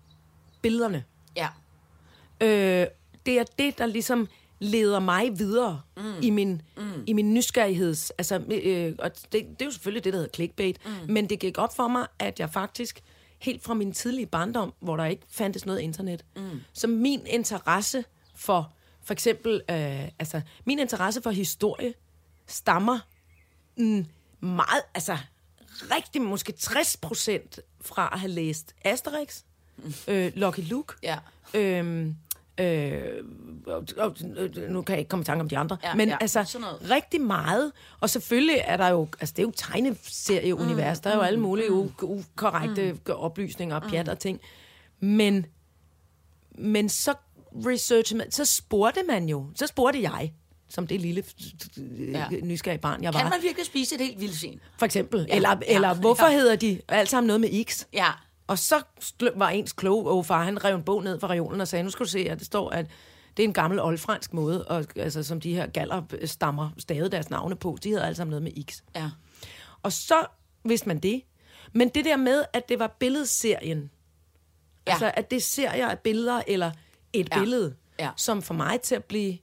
billederne. Ja. Øh, det er det, der ligesom leder mig videre mm. i min mm. i min nysgerrigheds... Altså, øh, og det, det er jo selvfølgelig det, der hedder clickbait. Mm. Men det gik op for mig, at jeg faktisk helt fra min tidlige barndom, hvor der ikke fandtes noget internet, mm. så min interesse for for eksempel... Øh, altså, min interesse for historie stammer mm, meget... Altså, rigtig måske 60 procent fra at have læst Asterix, øh, Lucky Luke, Ja. Øhm, øh, og, og, nu kan jeg ikke komme i tanke om de andre. Ja, men ja, altså, rigtig meget. Og selvfølgelig er der jo, altså det er jo tegneserieunivers, mm, der er jo alle mulige u- ukorrekte mm. oplysninger og pjat og ting. Men, men så researchede man, så spurgte man jo, så spurgte jeg, som det lille Ja. ja. nysgerrige barn, jeg var. Kan man virkelig spise et helt vildsvin? For eksempel. Ja, eller, ja, eller hvorfor ja. hedder de alt sammen noget med X? Ja. Og så var ens kloge far, han rev en bog ned fra reolen og sagde, nu skal du se, at det står, at det er en gammel oldfransk måde, og, altså, som de her galler stammer stadig deres navne på. De hedder alle sammen noget med X. Ja. Og så vidste man det. Men det der med, at det var billedserien, Ja. altså at det serier af billeder, eller et Ja. billede, Ja. som får mig til at blive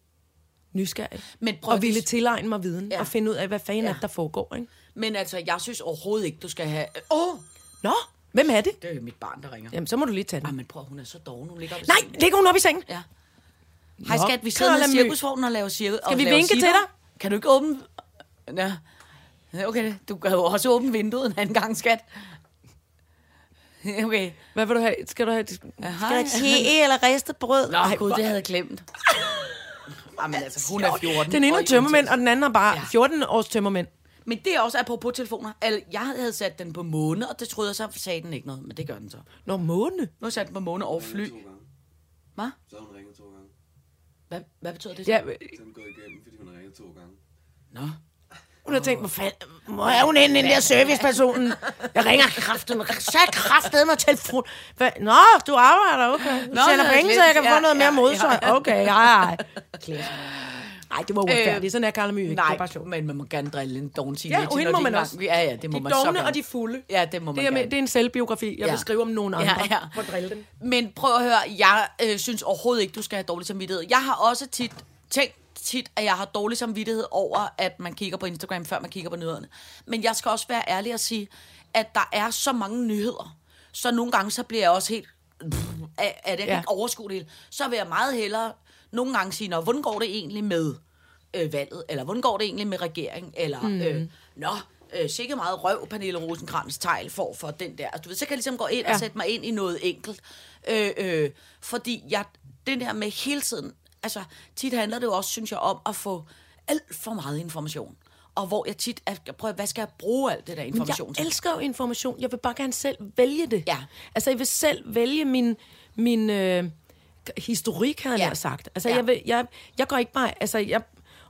nysgerrig. Men prøv og ville tilegne mig viden, Ja. og finde ud af, hvad fanden Ja. er, der foregår. Ikke? Men altså, jeg synes overhovedet ikke, du skal have... Åh! Oh, Nå, hvem er det? det er mit barn, der ringer. Jamen, så må du lige tage den. men prøv, hun er så doven. Hun ligger op i Nej, sengen. ligger hun op i sengen? Ja. Hej skat, vi sidder Mø. cirkusvognen og laver cirkus. Skal vi vinke til dig? Kan du ikke åbne... Ja. Okay, du kan jo også åbne vinduet en anden gang, skat. Okay. Hvad vil du have? Skal du have... Ja, Skal du have te eller ristet brød? Nå, gud, det havde jeg glemt. Jamen altså, hun er 14. Den ene er tømmermænd, og den anden er bare Ja. 14 års tømmermænd. Men det er også apropos telefoner. Altså, jeg havde sat den på måne, og det troede jeg så sagde den ikke noget, men det gør den så. Nå, måne. Nu har jeg sat den på måne over fly. Hvad? Så har hun ringet to gange. Hvad, hvad betyder det? Ja, Så er den gået igennem, fordi hun har ringet to gange. Nå. Hun har tænkt, hvor fanden... Hvor er hun henne, den der servicepersonen? Jeg ringer kraften. Så kraftet med telefon. Nå, du arbejder, okay. Du Nå, tjener er penge, så jeg kan få Ja, noget mere ja, mod ja. sig. Okay, hej, hej. Nej, det var uretfærdigt. Øh, Sådan er Karla My ikke. det er Nej, bare sjovt. men man må gerne drille en doven Ja, og hende må man også. Ja, ja, det må De man så gerne. og de fulde. Ja, det må man Det er, gerne. det er en selvbiografi. Jeg Ja. vil skrive om nogen andre. Ja, ja. For drille dem. Men prøv at høre, jeg øh, synes overhovedet ikke, du skal have dårlig samvittighed. Jeg har også tit tænkt tit, at jeg har dårlig samvittighed over, at man kigger på Instagram, før man kigger på nyhederne. Men jeg skal også være ærlig og sige, at der er så mange nyheder, så nogle gange så bliver jeg også helt... Pff, er, er det Ja. ikke overskue det hele? Så vil jeg meget hellere nogle gange sige, Nå, hvordan går det egentlig med øh, valget? Eller hvordan går det egentlig med regeringen? Eller, mm. øh, nå, øh, sikke meget røv, Pernille rosenkrantz tegl for for den der. Altså, Du ved, så kan jeg ligesom gå ind ja. og sætte mig ind i noget enkelt. Øh, øh, fordi jeg, den der med hele tiden, altså tit handler det jo også, synes jeg, om at få alt for meget information. Og hvor jeg tit, er, prøv, hvad skal jeg bruge alt det der information til? jeg elsker jo information. Jeg vil bare gerne selv vælge det. Ja. Altså, jeg vil selv vælge min, min øh, historik, havde Ja. jeg sagt. Altså, Ja. jeg, vil, jeg, jeg går ikke bare... Altså, jeg,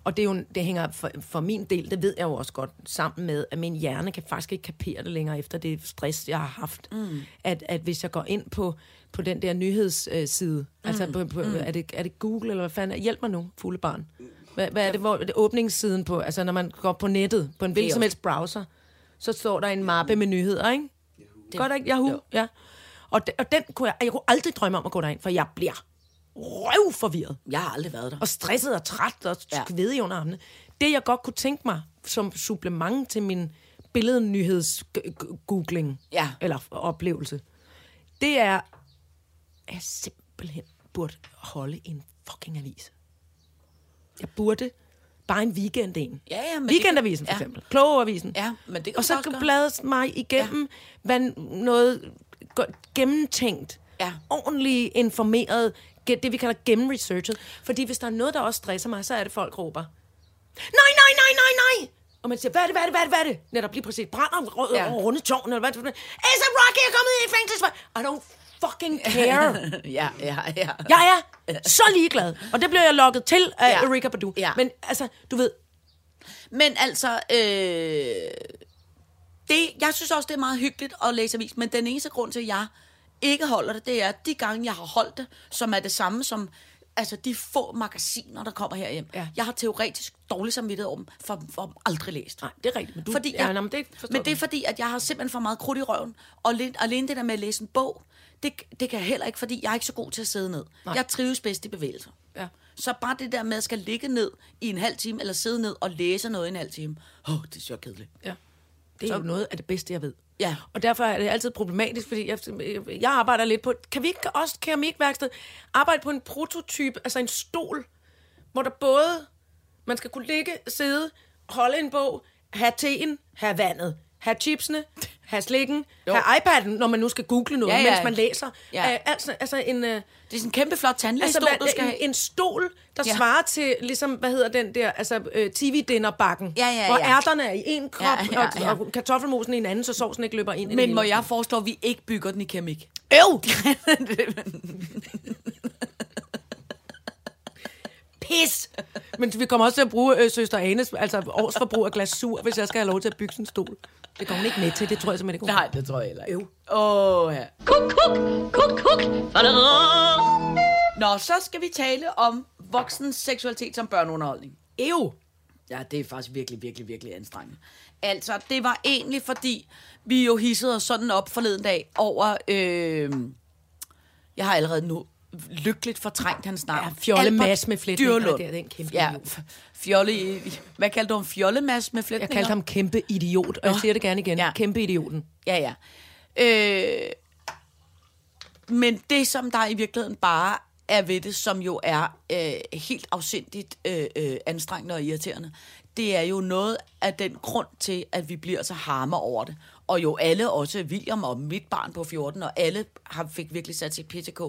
og det, er jo, det hænger for, for min del, det ved jeg jo også godt, sammen med, at min hjerne kan faktisk ikke kapere det længere efter det stress, jeg har haft. Mm. At, at hvis jeg går ind på, på den der nyhedsside, mm. altså på, på, mm. er, det, er det Google, eller hvad fanden Hjælp mig nu, fulde barn. Hvad, hvad er det, hvor det er åbningssiden på, altså når man går på nettet, på en hvilken som helst browser, så står der en mappe med nyheder, ikke? Det, Godt ikke? Yahoo, Jo. ja. Og, de, og den kunne jeg, jeg kunne aldrig drømme om at gå derind, for jeg bliver røvforvirret Jeg har aldrig været der. og stresset og træt og Ja. skvedig under armene. Det, jeg godt kunne tænke mig som supplement til min billednyheds-googling Ja. eller oplevelse, det er, at jeg simpelthen burde holde en fucking avis. Jeg burde bare en weekend en. Ja, ja, men det Weekendavisen kan- for ja. eksempel. Klogeavisen. Ja, men det kan Og så gøre. bladres mig igennem ja. hvad noget gennemtænkt, Ja. ordentligt informeret, det vi kalder gennemresearchet. Fordi hvis der er noget, der også stresser mig, så er det, folk råber, nej, nej, nej, nej, nej! og man siger, hvad er det, hvad er det, hvad er det, hvad er det? Netop lige præcis, brænder rød Ja. ja. over runde tårn, eller hvad er det? A$AP Rocky er kommet i fængsel. I don't fucking care. ja, ja, ja. Jeg er så ligeglad. Og det blev jeg lukket til af Ja. ja. Erika Badu. Ja. Men altså, du ved, Men altså, øh, det, jeg synes også, det er meget hyggeligt at læse avis, men den eneste grund til, at jeg ikke holder det, det er, at de gange, jeg har holdt det, som er det samme som altså de få magasiner, der kommer herhjem. Ja. Jeg har teoretisk dårlig samvittighed dem, for, for aldrig læst. nej, det er rigtigt. Men, du, Fordi ja, jeg, nå, men det men det er fordi, at jeg har simpelthen for meget krudt i røven. Og alene, det der med at læse en bog, det, det kan jeg heller ikke, fordi jeg er ikke så god til at sidde ned. Nej. Jeg trives bedst i bevægelser. Ja. Så bare det der med at skal ligge ned i en halv time, eller sidde ned og læse noget i en halv time, åh, oh, det er så kedeligt. Ja. Det er jo noget af det bedste, jeg ved. Ja. Og derfor er det altid problematisk, fordi jeg, jeg arbejder lidt på... Kan vi ikke også, keramikværksted, arbejde på en prototype, altså en stol, hvor der både... Man skal kunne ligge, sidde, holde en bog, have teen, have vandet, have chipsene, have slikken, Jo. have iPad'en, når man nu skal google noget, Ja, ja, mens man læser. Ja. Ja. altså, altså en... Øh, Det er sådan en kæmpe flot tandlægestol, Altså, du skal en, have. en stol, der Ja. svarer til, ligesom, hvad hedder den der, altså øh, TV-dinnerbakken. Ja, ja, Hvor ja. ærterne er i en krop, Ja, ja, ja. Og, og kartoffelmosen i en anden, så sovsen ikke løber ind Men må jeg foreslå, at vi ikke bygger den i keramik? Øv! Pis! Men vi kommer også til at bruge øh, søster Anes, altså årsforbrug af glasur, hvis jeg skal have lov til at bygge sådan en stol. Det går hun ikke med til, det tror jeg simpelthen ikke, Nej, det tror jeg heller ikke. Åh, oh, ja. Kuk, kuk, kuk, kuk. Nå, så skal vi tale om voksen seksualitet som børneunderholdning. Ew! Ja, det er faktisk virkelig, virkelig, virkelig anstrengende. Altså, det var egentlig fordi, vi jo hissede os sådan op forleden dag over... Øh, jeg har allerede nu lykkeligt fortrængt hans navn. Ja, Fjolle Albert Mads med flætninger, det er den kæmpe Ja, Fjolle... Hvad kaldte du ham? Fjolle Mads med Jeg flætninger? kaldte ham kæmpe idiot, og jeg siger det gerne igen. Ja. Kæmpe idioten. Ja, ja. Øh, men det, som der i virkeligheden bare er ved det, som jo er øh, helt afsindigt øh, øh, anstrengende og irriterende, det er jo noget af den grund til, at vi bliver så harme over det. Og jo alle, også William og mit barn på 14, og alle har, fik virkelig sat sit PTK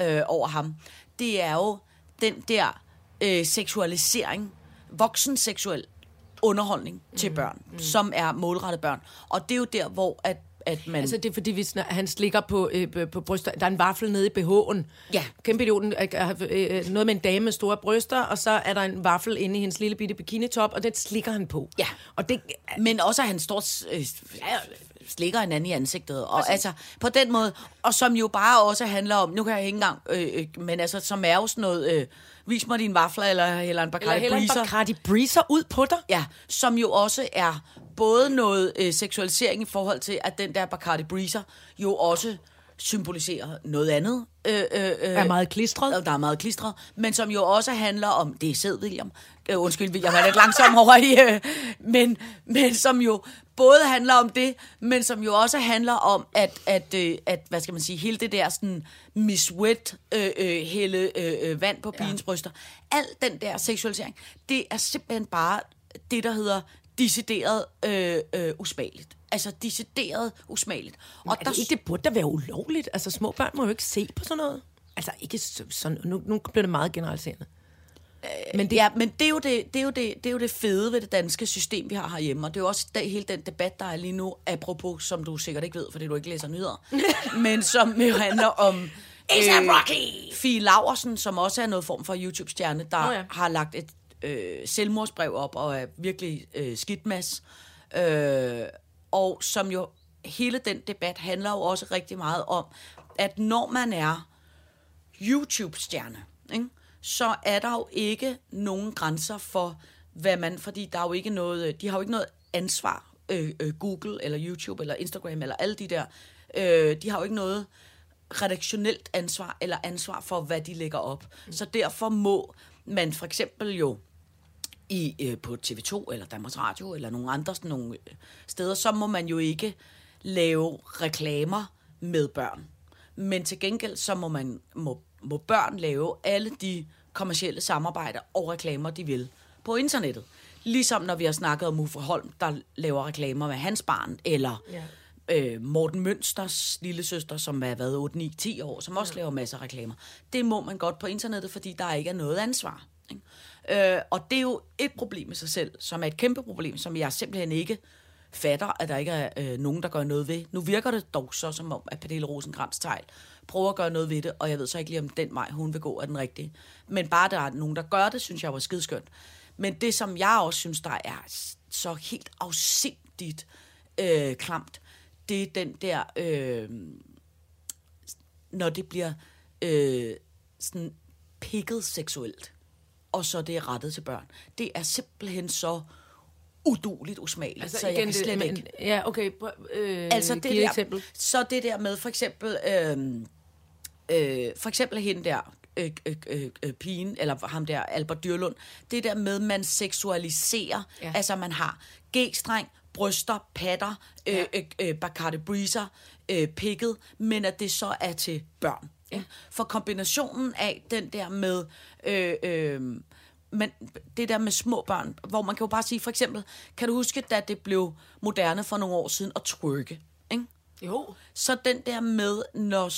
øh, over ham. Det er jo den der øh, seksualisering, voksen seksuel underholdning til børn, mm. som er målrettet børn. Og det er jo der, hvor at, at man... Altså, det er fordi, vi snak, han slikker på, øh, på- bryster. Der er en vaffel nede i BH'en. Ja. Kæmpe idioten. Øh, øh, noget med en dame med store bryster, og så er der en vaffel inde i hendes lille bitte bikinitop, og den slikker han på. Ja. Og det, Men også, at han står øh, slikker hinanden i ansigtet. Og altså, på den måde, og som jo bare også handler om, nu kan jeg ikke engang, øh, øh, men altså, som er jo sådan noget, øh, vis mig dine vafler, eller, eller en eller Bacardi heller en Breezer. Bacardi Breezer ud på dig. Ja, som jo også er både noget øh, seksualisering i forhold til, at den der Bacardi Breezer jo også symboliserer noget andet. Øh, øh, øh, Er meget klistret. der er meget klistret, men som jo også handler om, det er sæd, William, øh, undskyld, William er lidt langsom over i, øh, men, men som jo både handler om det, men som jo også handler om, at, at, øh, at hvad skal man sige, hele det der sådan Miss Wet, øh, øh, hælde øh, øh, vand på pigens bryster, al den der seksualisering, det er simpelthen bare det, der hedder decideret øh, øh, usmageligt. Altså decideret usmageligt. Og Og er det ikke, det burde da være ulovligt? Altså, små børn må jo ikke se på sådan noget. Altså, ikke så- sådan, nu, nu bliver det meget generaliserende. Men det, ja, men det er, jo det, det, er jo det, det er jo det fede ved det danske system, vi har herhjemme. Og det er jo også det, hele den debat, der er lige nu, apropos, som du sikkert ikke ved, fordi du ikke læser nyheder, men som jo handler om... A$AP Rocky! Fie Laversen, som også er noget form for YouTube-stjerne, der oh, ja. har lagt et øh, selvmordsbrev op og er virkelig øh, skidtmas. Øh, og som jo, hele den debat handler jo også rigtig meget om, at når man er YouTube-stjerne, ikke? Så er der jo ikke nogen grænser for, hvad man... Fordi der er jo ikke noget... Øh, de har jo ikke noget ansvar, øh, øh, Google eller YouTube eller Instagram eller alle de der... Øh, de har jo ikke noget redaktionelt ansvar eller ansvar for, hvad de lægger op. Så derfor må man for eksempel jo i, øh, på TV2 eller Danmarks Radio eller nogle andre sådan nogle øh, steder, så må man jo ikke lave reklamer med børn. Men til gengæld så må, man, må, må børn lave alle de kommercielle samarbejder og reklamer, de vil på internettet. Ligesom når vi har snakket om Uffe Holm, der laver reklamer med hans barn, eller ja. øh, Morten Mønsters lille søster, som er været 8, 9, 10 år, som også ja. laver masser af reklamer. Det må man godt på internettet, fordi der ikke er noget ansvar. Ikke? Øh, og det er jo et problem i sig selv, som er et kæmpe problem, som jeg simpelthen ikke fatter, at der ikke er øh, nogen, der gør noget ved. Nu virker det dog så, som om, at Pernille rosenkrantz tegl prøver at gøre noget ved det, og jeg ved så ikke lige, om den vej, hun vil gå, er den rigtige. Men bare der er nogen, der gør det, synes jeg var skidskønt. Men det, som jeg også synes, der er så helt afsindigt øh, klamt, det er den der, øh, når det bliver øh, sådan pikket seksuelt, og så det er rettet til børn. Det er simpelthen så uduligt usmageligt, altså, så jeg kan slet men, ikke... Ja, okay. Øh, Altså det der, eksempel. så det der med for eksempel, øh, øh, for eksempel hende der, øh, øh, øh, pigen, eller ham der, Albert Dyrlund, det der med, man seksualiserer, Ja. ja. altså man har g-streng, bryster, patter, øh, øh, øh, Bacardi Breezer, øh, pikket, men at det så er til børn. Ja. For kombinationen af den der med, øh, øh, men det der med små børn, hvor man kan jo bare sige, for eksempel, kan du huske, da det blev moderne for nogle år siden at twerke, ikke? Jo. Så den der med, når...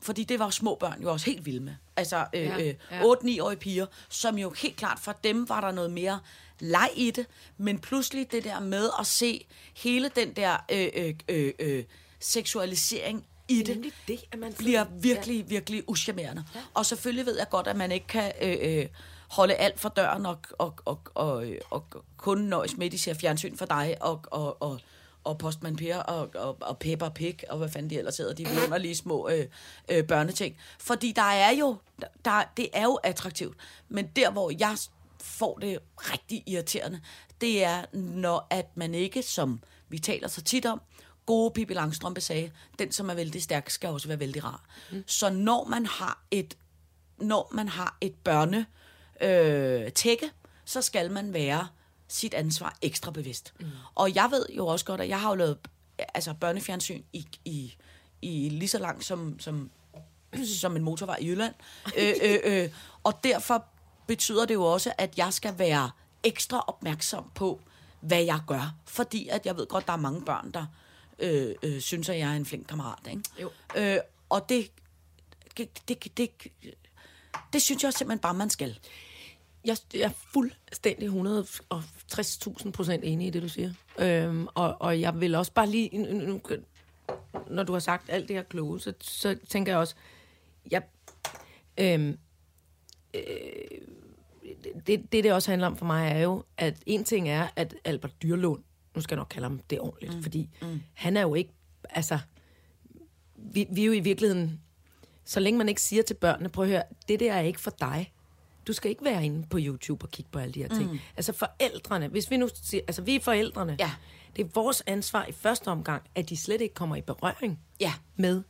Fordi det var små børn jo også helt vilde med. Altså øh, Ja, øh, ja. 8-9-årige piger, som jo helt klart for dem var der noget mere leg i det. Men pludselig det der med at se hele den der øh, øh, øh, øh, seksualisering i det, nemlig det, at man bliver virkelig, virkelig uschammerende. Ja. Og selvfølgelig ved jeg godt, at man ikke kan øh, øh, holde alt for døren og, og, og, og, og kun nøjes med, at de ser fjernsyn for dig og, og, og, og Postman Per og, og, og Pepper Pig og hvad fanden de ellers hedder, de vidunderlige små øh, øh, børneting. Fordi der er jo, der, det er jo attraktivt. Men der, hvor jeg får det rigtig irriterende, det er, når at man ikke, som vi taler så tit om, gode Pippi Langstrømpe sagde, den som er vældig stærk, skal også være vældig rar. Mm. Så når man har et, når man har et børne øh, tække, så skal man være sit ansvar ekstra bevidst. Mm. Og jeg ved jo også godt, at jeg har jo lavet altså børnefjernsyn i, i, i lige så langt som, som, som en motorvej i Jylland. øh, øh, øh, og derfor betyder det jo også, at jeg skal være ekstra opmærksom på, hvad jeg gør. Fordi at jeg ved godt, der er mange børn, der øh, øh, synes, at jeg er en flink kammerat. Ikke? Jo. Øh, og det, det, det, det, det synes jeg simpelthen bare, man skal. Jeg, jeg er fuldstændig 160.000 procent enig i det, du siger. Øhm, og, og jeg vil også bare lige, nu, når du har sagt alt det her kloge, så, så tænker jeg også, jeg, øhm, øh, det, det, det også handler om for mig, er jo, at en ting er, at Albert Dyrlund, nu skal jeg nok kalde ham det ordentligt, mm. fordi mm. han er jo ikke, altså, vi, vi er jo i virkeligheden, så længe man ikke siger til børnene, prøv at høre, det der er ikke for dig. Du skal ikke være inde på YouTube og kigge på alle de her ting. Mm. Altså forældrene, hvis vi nu siger, altså vi er forældrene, Ja. det er vores ansvar i første omgang, at de slet ikke kommer i berøring Ja. med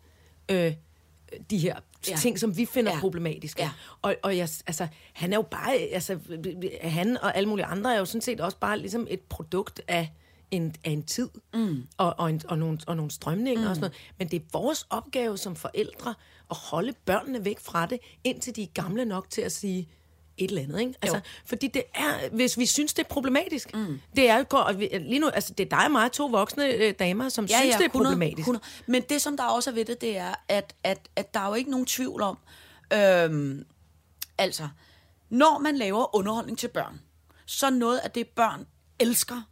øh, de her Ja. ting, som vi finder Ja. ja. problematiske. Ja. Og, og jeg, altså, han er jo bare, altså, han og alle mulige andre er jo sådan set også bare ligesom et produkt af en, af en tid mm. og, og, en, og, nogle, og nogle strømninger mm. og sådan noget. Men det er vores opgave som forældre at holde børnene væk fra det, indtil de er gamle nok til at sige et eller andet, ikke? Altså, fordi det er, hvis vi synes, det er problematisk, mm. det er jo, lige nu, altså, det er dig og mig, to voksne øh, damer, som ja, synes, det er 100, problematisk. 100. Men det, som der også er ved det, det er, at, at, at der er jo ikke nogen tvivl om, øhm, altså, når man laver underholdning til børn, så noget af det, børn elsker,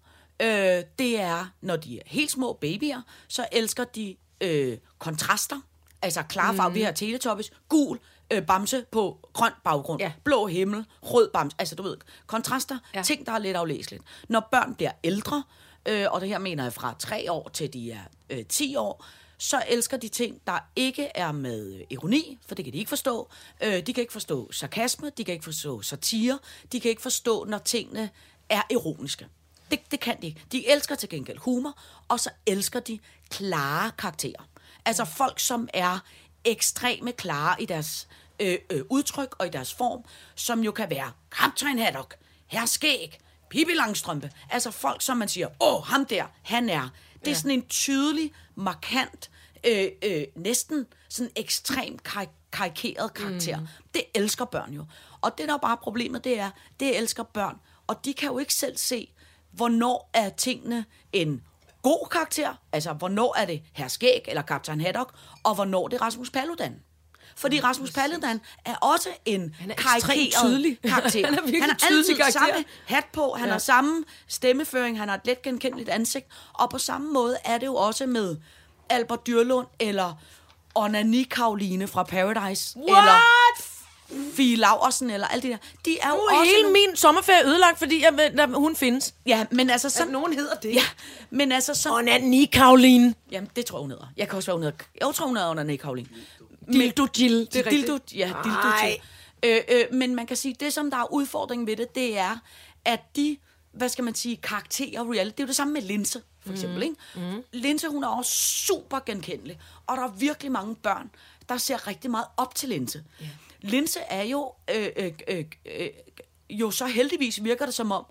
øh, det er, når de er helt små babyer, så elsker de øh, kontraster, altså klare farver, mm. vi har Teletubbies, gul øh, bamse på grøn baggrund, Ja. blå himmel, rød bamse, altså du ved, kontraster, ja. Ja. ting, der er lidt aflæseligt. Når børn bliver ældre, øh, og det her mener jeg fra 3 år til de er øh, 10 år, så elsker de ting, der ikke er med øh, ironi, for det kan de ikke forstå. Øh, de kan ikke forstå sarkasme, de kan ikke forstå satire, de kan ikke forstå, når tingene er ironiske. Det, det kan de ikke. De elsker til gengæld humor, og så elsker de klare karakterer. Altså folk, som er ekstreme klare i deres øh, øh, udtryk og i deres form, som jo kan være Kaptajn Haddock, Herr Skæg, Pippi Langstrømpe. Altså folk, som man siger, åh, ham der, han er. Det er ja. sådan en tydelig, markant, øh, øh, næsten sådan ekstrem kar- karikeret karakter. Mm. Det elsker børn jo. Og det, der er bare problemet, det er, det elsker børn. Og de kan jo ikke selv se, hvornår er tingene en god karakter, altså hvornår er det Herr Skæg eller Kaptajn Haddock, og hvornår det er Rasmus Paludan. Fordi Rasmus Paludan er også en Han er karikeret tydelig. karakter. Han er han tydelig altid karakter. samme hat på, han Ja. har samme stemmeføring, han har et let genkendeligt ansigt, og på samme måde er det jo også med Albert Dyrlund eller Onani Karoline fra Paradise. Eller What? Fie Laversen, eller alt det der. De er jo Nu også hele nogle- min sommerferie ødelagt, fordi jeg, at hun findes. Ja, men altså Så sådan... nogen hedder det. Ja, men altså sådan... Og Karoline. Jamen, det tror jeg, hun hedder. Jeg kan også være, hun hedder... Jeg tror, hun hedder Onani Karoline. Dildo Jill. Det er Dildo, ja, dildo til. Øh, øh, men man kan sige, det som der er udfordringen ved det, det er, at de, hvad skal man sige, karakterer, reality, det er jo det samme med Linse, for eksempel. Ikke? Mm. Linse, hun er også super genkendelig, og der er virkelig mange børn, der ser rigtig meget op til Linse. Yeah. Linse er jo, øh, øh, øh, øh, jo så heldigvis virker det som om,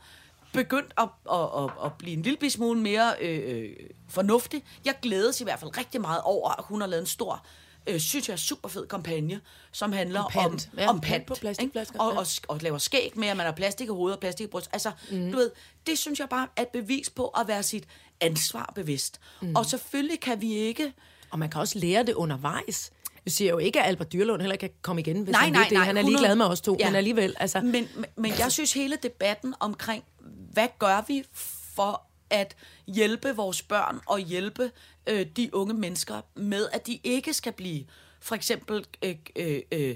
begyndt at, at, at, at blive en lille smule mere øh, øh, fornuftig. Jeg glædes i hvert fald rigtig meget over, at hun har lavet en stor, øh, synes jeg, super fed kampagne, som handler Om pant. om, Ja, om pant pant. på plastikflasker? Og, ja. og, og laver skæg med, at man har plastik i hovedet og plastik i bryst. Altså, mm. du ved, det synes jeg bare er et bevis på at være sit ansvar bevidst. Mm. Og selvfølgelig kan vi ikke... Og man kan også lære det undervejs. Jeg siger jo ikke, at Albert Dyrlund heller kan komme igen, hvis Nej, han nej, det. nej, Han er 100 ligeglad med os to, ja. men alligevel. Altså, Men, men, men jeg synes hele debatten omkring, hvad gør vi for at hjælpe vores børn og hjælpe øh, de unge mennesker med, at de ikke skal blive for eksempel øh, øh, øh,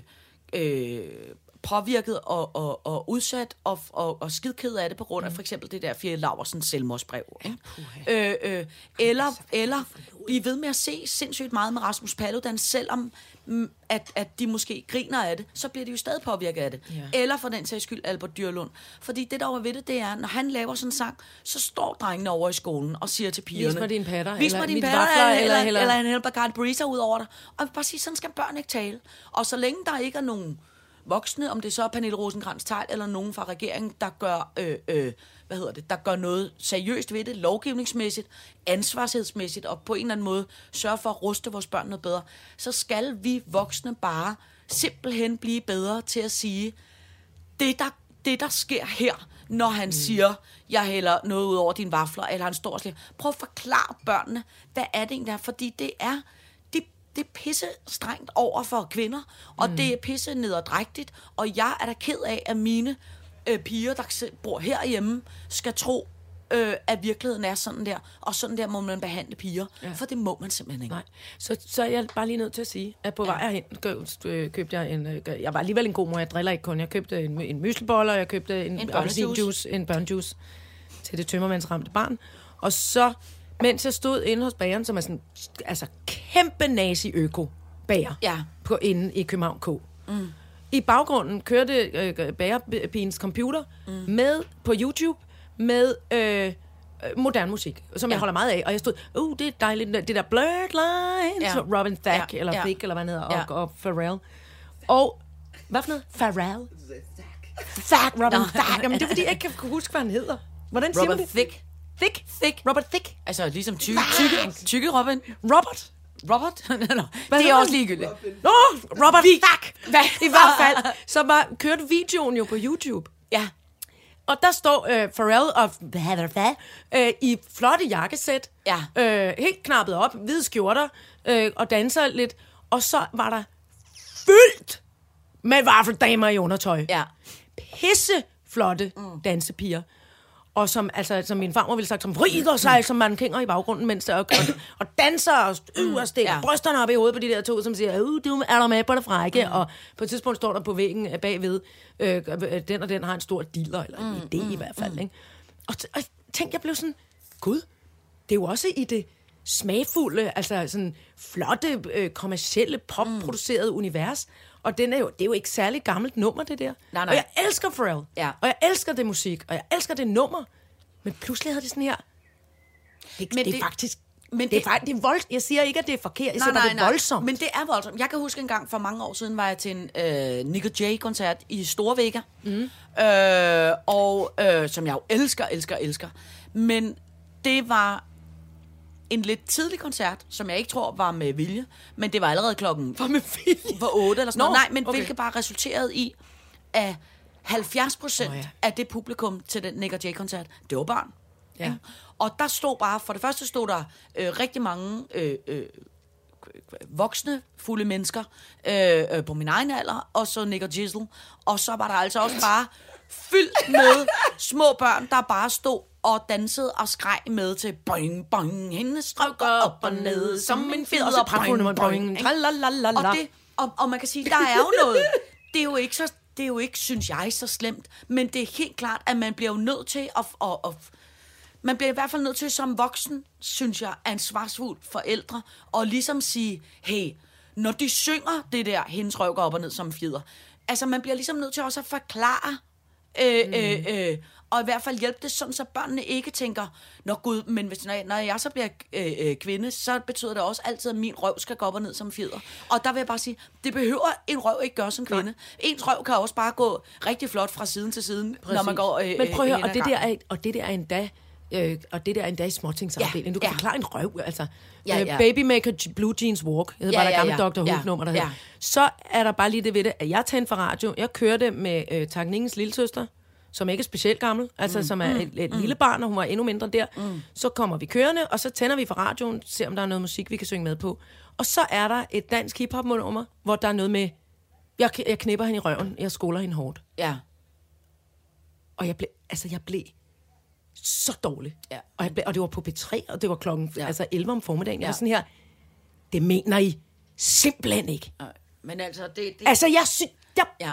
øh, påvirket og, og, og udsat og, og, og skidked af det på grund af for eksempel det der Fjerde Laversens selvmordsbrev. Ikke? Øh, øh, eller, eller blive ved med at se sindssygt meget med Rasmus Paludan, selvom mm, at, at de måske griner af det, så bliver de jo stadig påvirket af det. Ja. Eller for den sags skyld Albert Dyrlund. Fordi det, der var ved det, det er, når han laver sådan en sang, så står drengene over i skolen og siger til pigerne... mig dine patter, Vis eller mig mit patter, vafler, eller, eller- eller, eller- eller en hel Bacardi Breezer ud over dig. Og jeg vil bare sige, sådan skal børn ikke tale. Og så længe der ikke er nogen voksne, om det så er Pernille rosenkrantz teil eller nogen fra regeringen, der gør, øh, øh, hvad hedder det, der gør noget seriøst ved det, lovgivningsmæssigt, ansvarshedsmæssigt, og på en eller anden måde sørge for at ruste vores børn noget bedre, så skal vi voksne bare simpelthen blive bedre til at sige, det der, det der sker her, når han mm. siger, jeg hælder noget ud over dine vafler, eller han står og siger, prøv at forklare børnene, hvad er det egentlig der, fordi det er, det, er pisse strengt over for kvinder, og mm. det er pisse nederdrægtigt, og jeg er da ked af, at mine øh, piger, der bor herhjemme, skal tro, øh, at virkeligheden er sådan der, og sådan der må man behandle piger, ja. for det må man simpelthen ikke. Nej, så, så er jeg bare lige nødt til at sige, at på vej herhen køb, øh, købte jeg en... øh, Jeg var alligevel en god mor, jeg driller ikke kun. Jeg købte en, en müslibolle, og jeg købte en, En appelsinjuice, en børnejuice til det tømmermandsramte barn. Og så, mens jeg stod inde hos bageren, som er sådan, altså kæmpe nazi-øko bager Ja. på, inde i København K. Mm. I baggrunden kørte øh, bagerpigens computer mm. med på YouTube med øh, moderne musik, som ja. jeg holder meget af. Og jeg stod, uh, det er dejligt, det der Blurred Lines, Ja. Robin Thacke, Ja. eller Ja. Thicke, eller hvad han hedder, Ja. og, og Pharrell. Og, hvad for noget? Pharrell? Thack, Robin Nå. Thacke. Jamen, det er fordi, jeg ikke kan huske, hvad han hedder. Hvordan siger man Robert det? Thick. Thick? Thick. Robert Thick. Altså ligesom tykke, tykke, tykke Robin. Robert. Robert? Nå, det er også ligegyldigt. Nå, Robert Thacke. Hvad? I hvert fald, så var, kørte videoen jo på YouTube. Ja. Og der står øh, Pharrell og hvad, hvad, øh, i flotte jakkesæt, Ja. øh, helt knappet op, hvide skjorter, øh, og danser lidt. Og så var der fyldt med vaffeldamer i undertøj. Ja. Pisse flotte mm. dansepiger. Og som, altså, som min farmor ville sagt, som vrider sig som man kænger i baggrunden, mens der, og, og, og danser og, øh, og stikker Ja. brysterne op i hovedet på de der to, som siger, øh, du er der med på det frække. Mm. Og på et tidspunkt står der på væggen øh, bagved, øh, øh, den og den har en stor diller, eller en idé i hvert fald. Ikke? Og, og tænk, jeg blev sådan, gud, det er jo også i det smagfulde, altså sådan flotte, øh, kommercielle, popproducerede mm. univers. Og den er jo, det er jo ikke særlig gammelt nummer, det der. Nej, nej. Og jeg elsker Pharrell. Ja. Og jeg elsker det musik, og jeg elsker det nummer. Men pludselig havde de sådan her... Det, Men det, det det- er faktisk... men det, det- det er faktisk... Det er vold, jeg siger ikke, at det er forkert. Jeg siger, nej, nej, det er voldsomt. Men det er voldsomt. Jeg kan huske en gang for mange år siden, var jeg til en øh, Nick J-koncert i Storvægger. Mm. Øh, og øh, som jeg jo elsker, elsker, elsker. Men det var en lidt tidlig koncert, som jeg ikke tror var med vilje, men det var allerede klokken Var med vilje? for 8 eller sådan Nå, noget. Nej, men okay. hvilket bare resulterede i, at 70 procent oh, ja. ja. af det publikum til den Nick J-koncert, det var børn. Ja. Ikke? Og der stod bare, for det første stod der øh, rigtig mange øh, øh, voksne, fulde mennesker øh, øh, på min egen alder, og så Nick og Giselle. Og så var der altså også bare fyldt med små børn, der bare stod og dansede og skreg med til boing, boing, hendes rykker op og ned, som en fed, og så boing, boing, ikke? Og, det, og, og man kan sige, der er jo noget. Det er jo ikke så, det er jo ikke, synes jeg, så slemt. Men det er helt klart, at man bliver jo nødt til at, at, at man bliver i hvert fald nødt til som voksen, synes jeg, ansvarsfuld forældre, og ligesom sige, hey, når de synger det der, hendes røv går op og ned som fjeder, altså man bliver ligesom nødt til også at forklare, øh, øh, øh, og i hvert fald hjælpe det sådan, så børnene ikke tænker, Nå gud, men hvis, når, jeg, når jeg så bliver øh, øh, kvinde, så betyder det også altid, at min røv skal gå op og ned som fjeder. Og der vil jeg bare sige, det behøver en røv ikke gøre som kvinde. Nej. Ens røv kan også bare gå rigtig flot fra siden til siden, Præcis. når man går øh, Men prøv at øh, høre, og det, der er, og det der er endda... Øh, og det der er endda i småtingsafdelingen. Du kan Ja, ja. forklare en røv, altså. Ja, Øh, ja. Baby Maker J- Blue Jeans Walk, det hedder Ja, bare der ja, gamle ja. Dr. Ja, Who-nummer, der ja. Så er der bare lige det ved det, at jeg tændte for radio. Jeg kørte med øh, Takningens lille søster, som ikke er specielt gammel, altså mm. som er et, et mm. lille barn, og hun var endnu mindre der. Mm. Så kommer vi kørende, og så tænder vi for radioen, ser om der er noget musik, vi kan synge med på. Og så er der et dansk hiphop-nummer, hvor der er noget med, jeg, jeg knipper hende i røven, jeg skoler hende hårdt. Ja. Og jeg blev, altså jeg blev så dårlig. Ja. Og, jeg blev, og det var på P3, og det var klokken Ja. altså 11 om formiddagen. Ja. Jeg var sådan her, det mener I simpelthen ikke. Nej, Men altså, det... det Altså, jeg synes... Jeg, ja.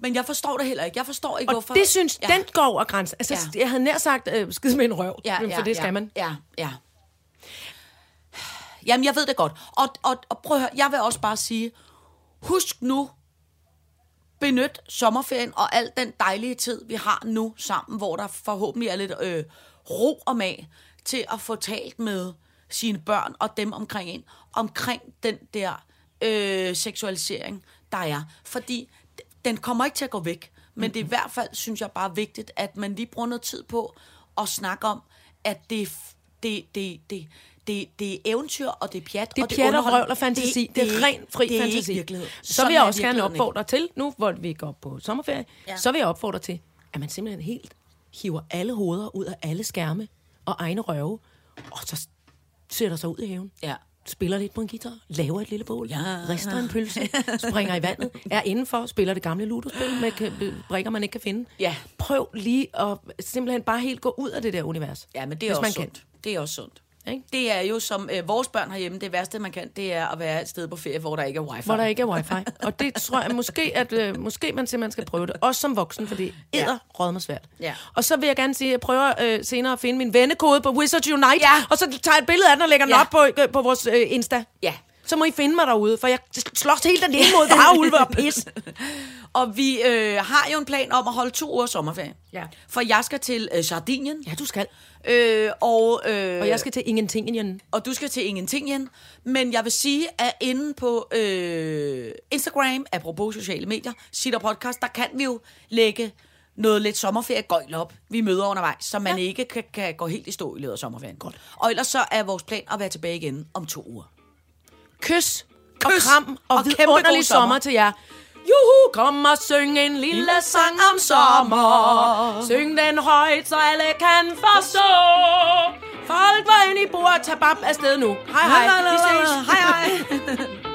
Men jeg forstår det heller ikke. Jeg forstår ikke, og hvorfor... det synes, ja. den går over grænsen. Altså, Ja. jeg havde nær sagt, øh, skid med en røv, Ja, ja, for det skal ja, man. Ja, ja. Jamen, jeg ved det godt. Og, og, og prøv at høre, jeg vil også bare sige, husk nu, benyt sommerferien og al den dejlige tid, vi har nu sammen, hvor der forhåbentlig er lidt øh, ro og mag til at få talt med sine børn og dem omkring en, omkring den der øh, seksualisering, der er. Fordi den kommer ikke til at gå væk, men det er i hvert fald, synes jeg, bare vigtigt, at man lige bruger noget tid på at snakke om, at det, det, det, det, det, det er eventyr, og det er pjat, Det er og det pjat og underholdning. røvl og fantasi. Det, det, er er ren fri det er fantasi. Virkelighed. Så Sådan vil jeg også gerne virkeligheden ikke. opfordre til, nu hvor vi går på sommerferie, ja. så vil jeg opfordre til, at man simpelthen helt hiver alle hoveder ud af alle skærme og egne røve, og så sætter sig ud i haven. Ja. Spiller lidt på en guitar, laver et lille bål, Ja. rister en pølse, springer i vandet, er indenfor, spiller det gamle ludospil med ka- brikker, man ikke kan finde. Ja. Prøv lige at simpelthen bare helt gå ud af det der univers. Ja, men det er også man sundt. Det er også sundt. Ikke? Det er jo som øh, vores børn herhjemme, det værste man kan, det er at være et sted på ferie, hvor der ikke er wifi. hvor der ikke er wifi. Og det tror jeg måske, at øh, måske man simpelthen skal prøve det. Også som voksen, for det æder ja. mig svært. Ja. Og så vil jeg gerne sige, at jeg prøver øh, senere at finde min vennekode på Wizards Unite, Ja. og så tager jeg et billede af den og lægger den Ja. op på, øh, på vores øh, Insta. Ja. Så må I finde mig derude, for jeg slås helt alene mod varulve og pis. Og vi øh, har jo en plan om at holde to uger sommerferie. Ja. For jeg skal til øh, Sardinien. Ja, du skal. Øh, og, øh, Og jeg skal til ingenting igen. og du skal til ingenting Men jeg vil sige, at inde på øh, Instagram, apropos sociale medier, Sitter Podcast, der kan vi jo lægge noget lidt sommerferie gøjl op. Vi møder undervejs, så man ja. ikke kan, kan gå helt i stå i løbet af sommerferien. Godt. Og ellers så er vores plan at være tilbage igen om to uger. Kys, og Kys kram og, og vidunderlig sommer. sommer til jer. Juhu, kom og syng en lille sang om sommer. Syng den højt, så alle kan forstå. Folk var inde i bordet, tag bab afsted nu. Hej hej, vi ses. Hej hej.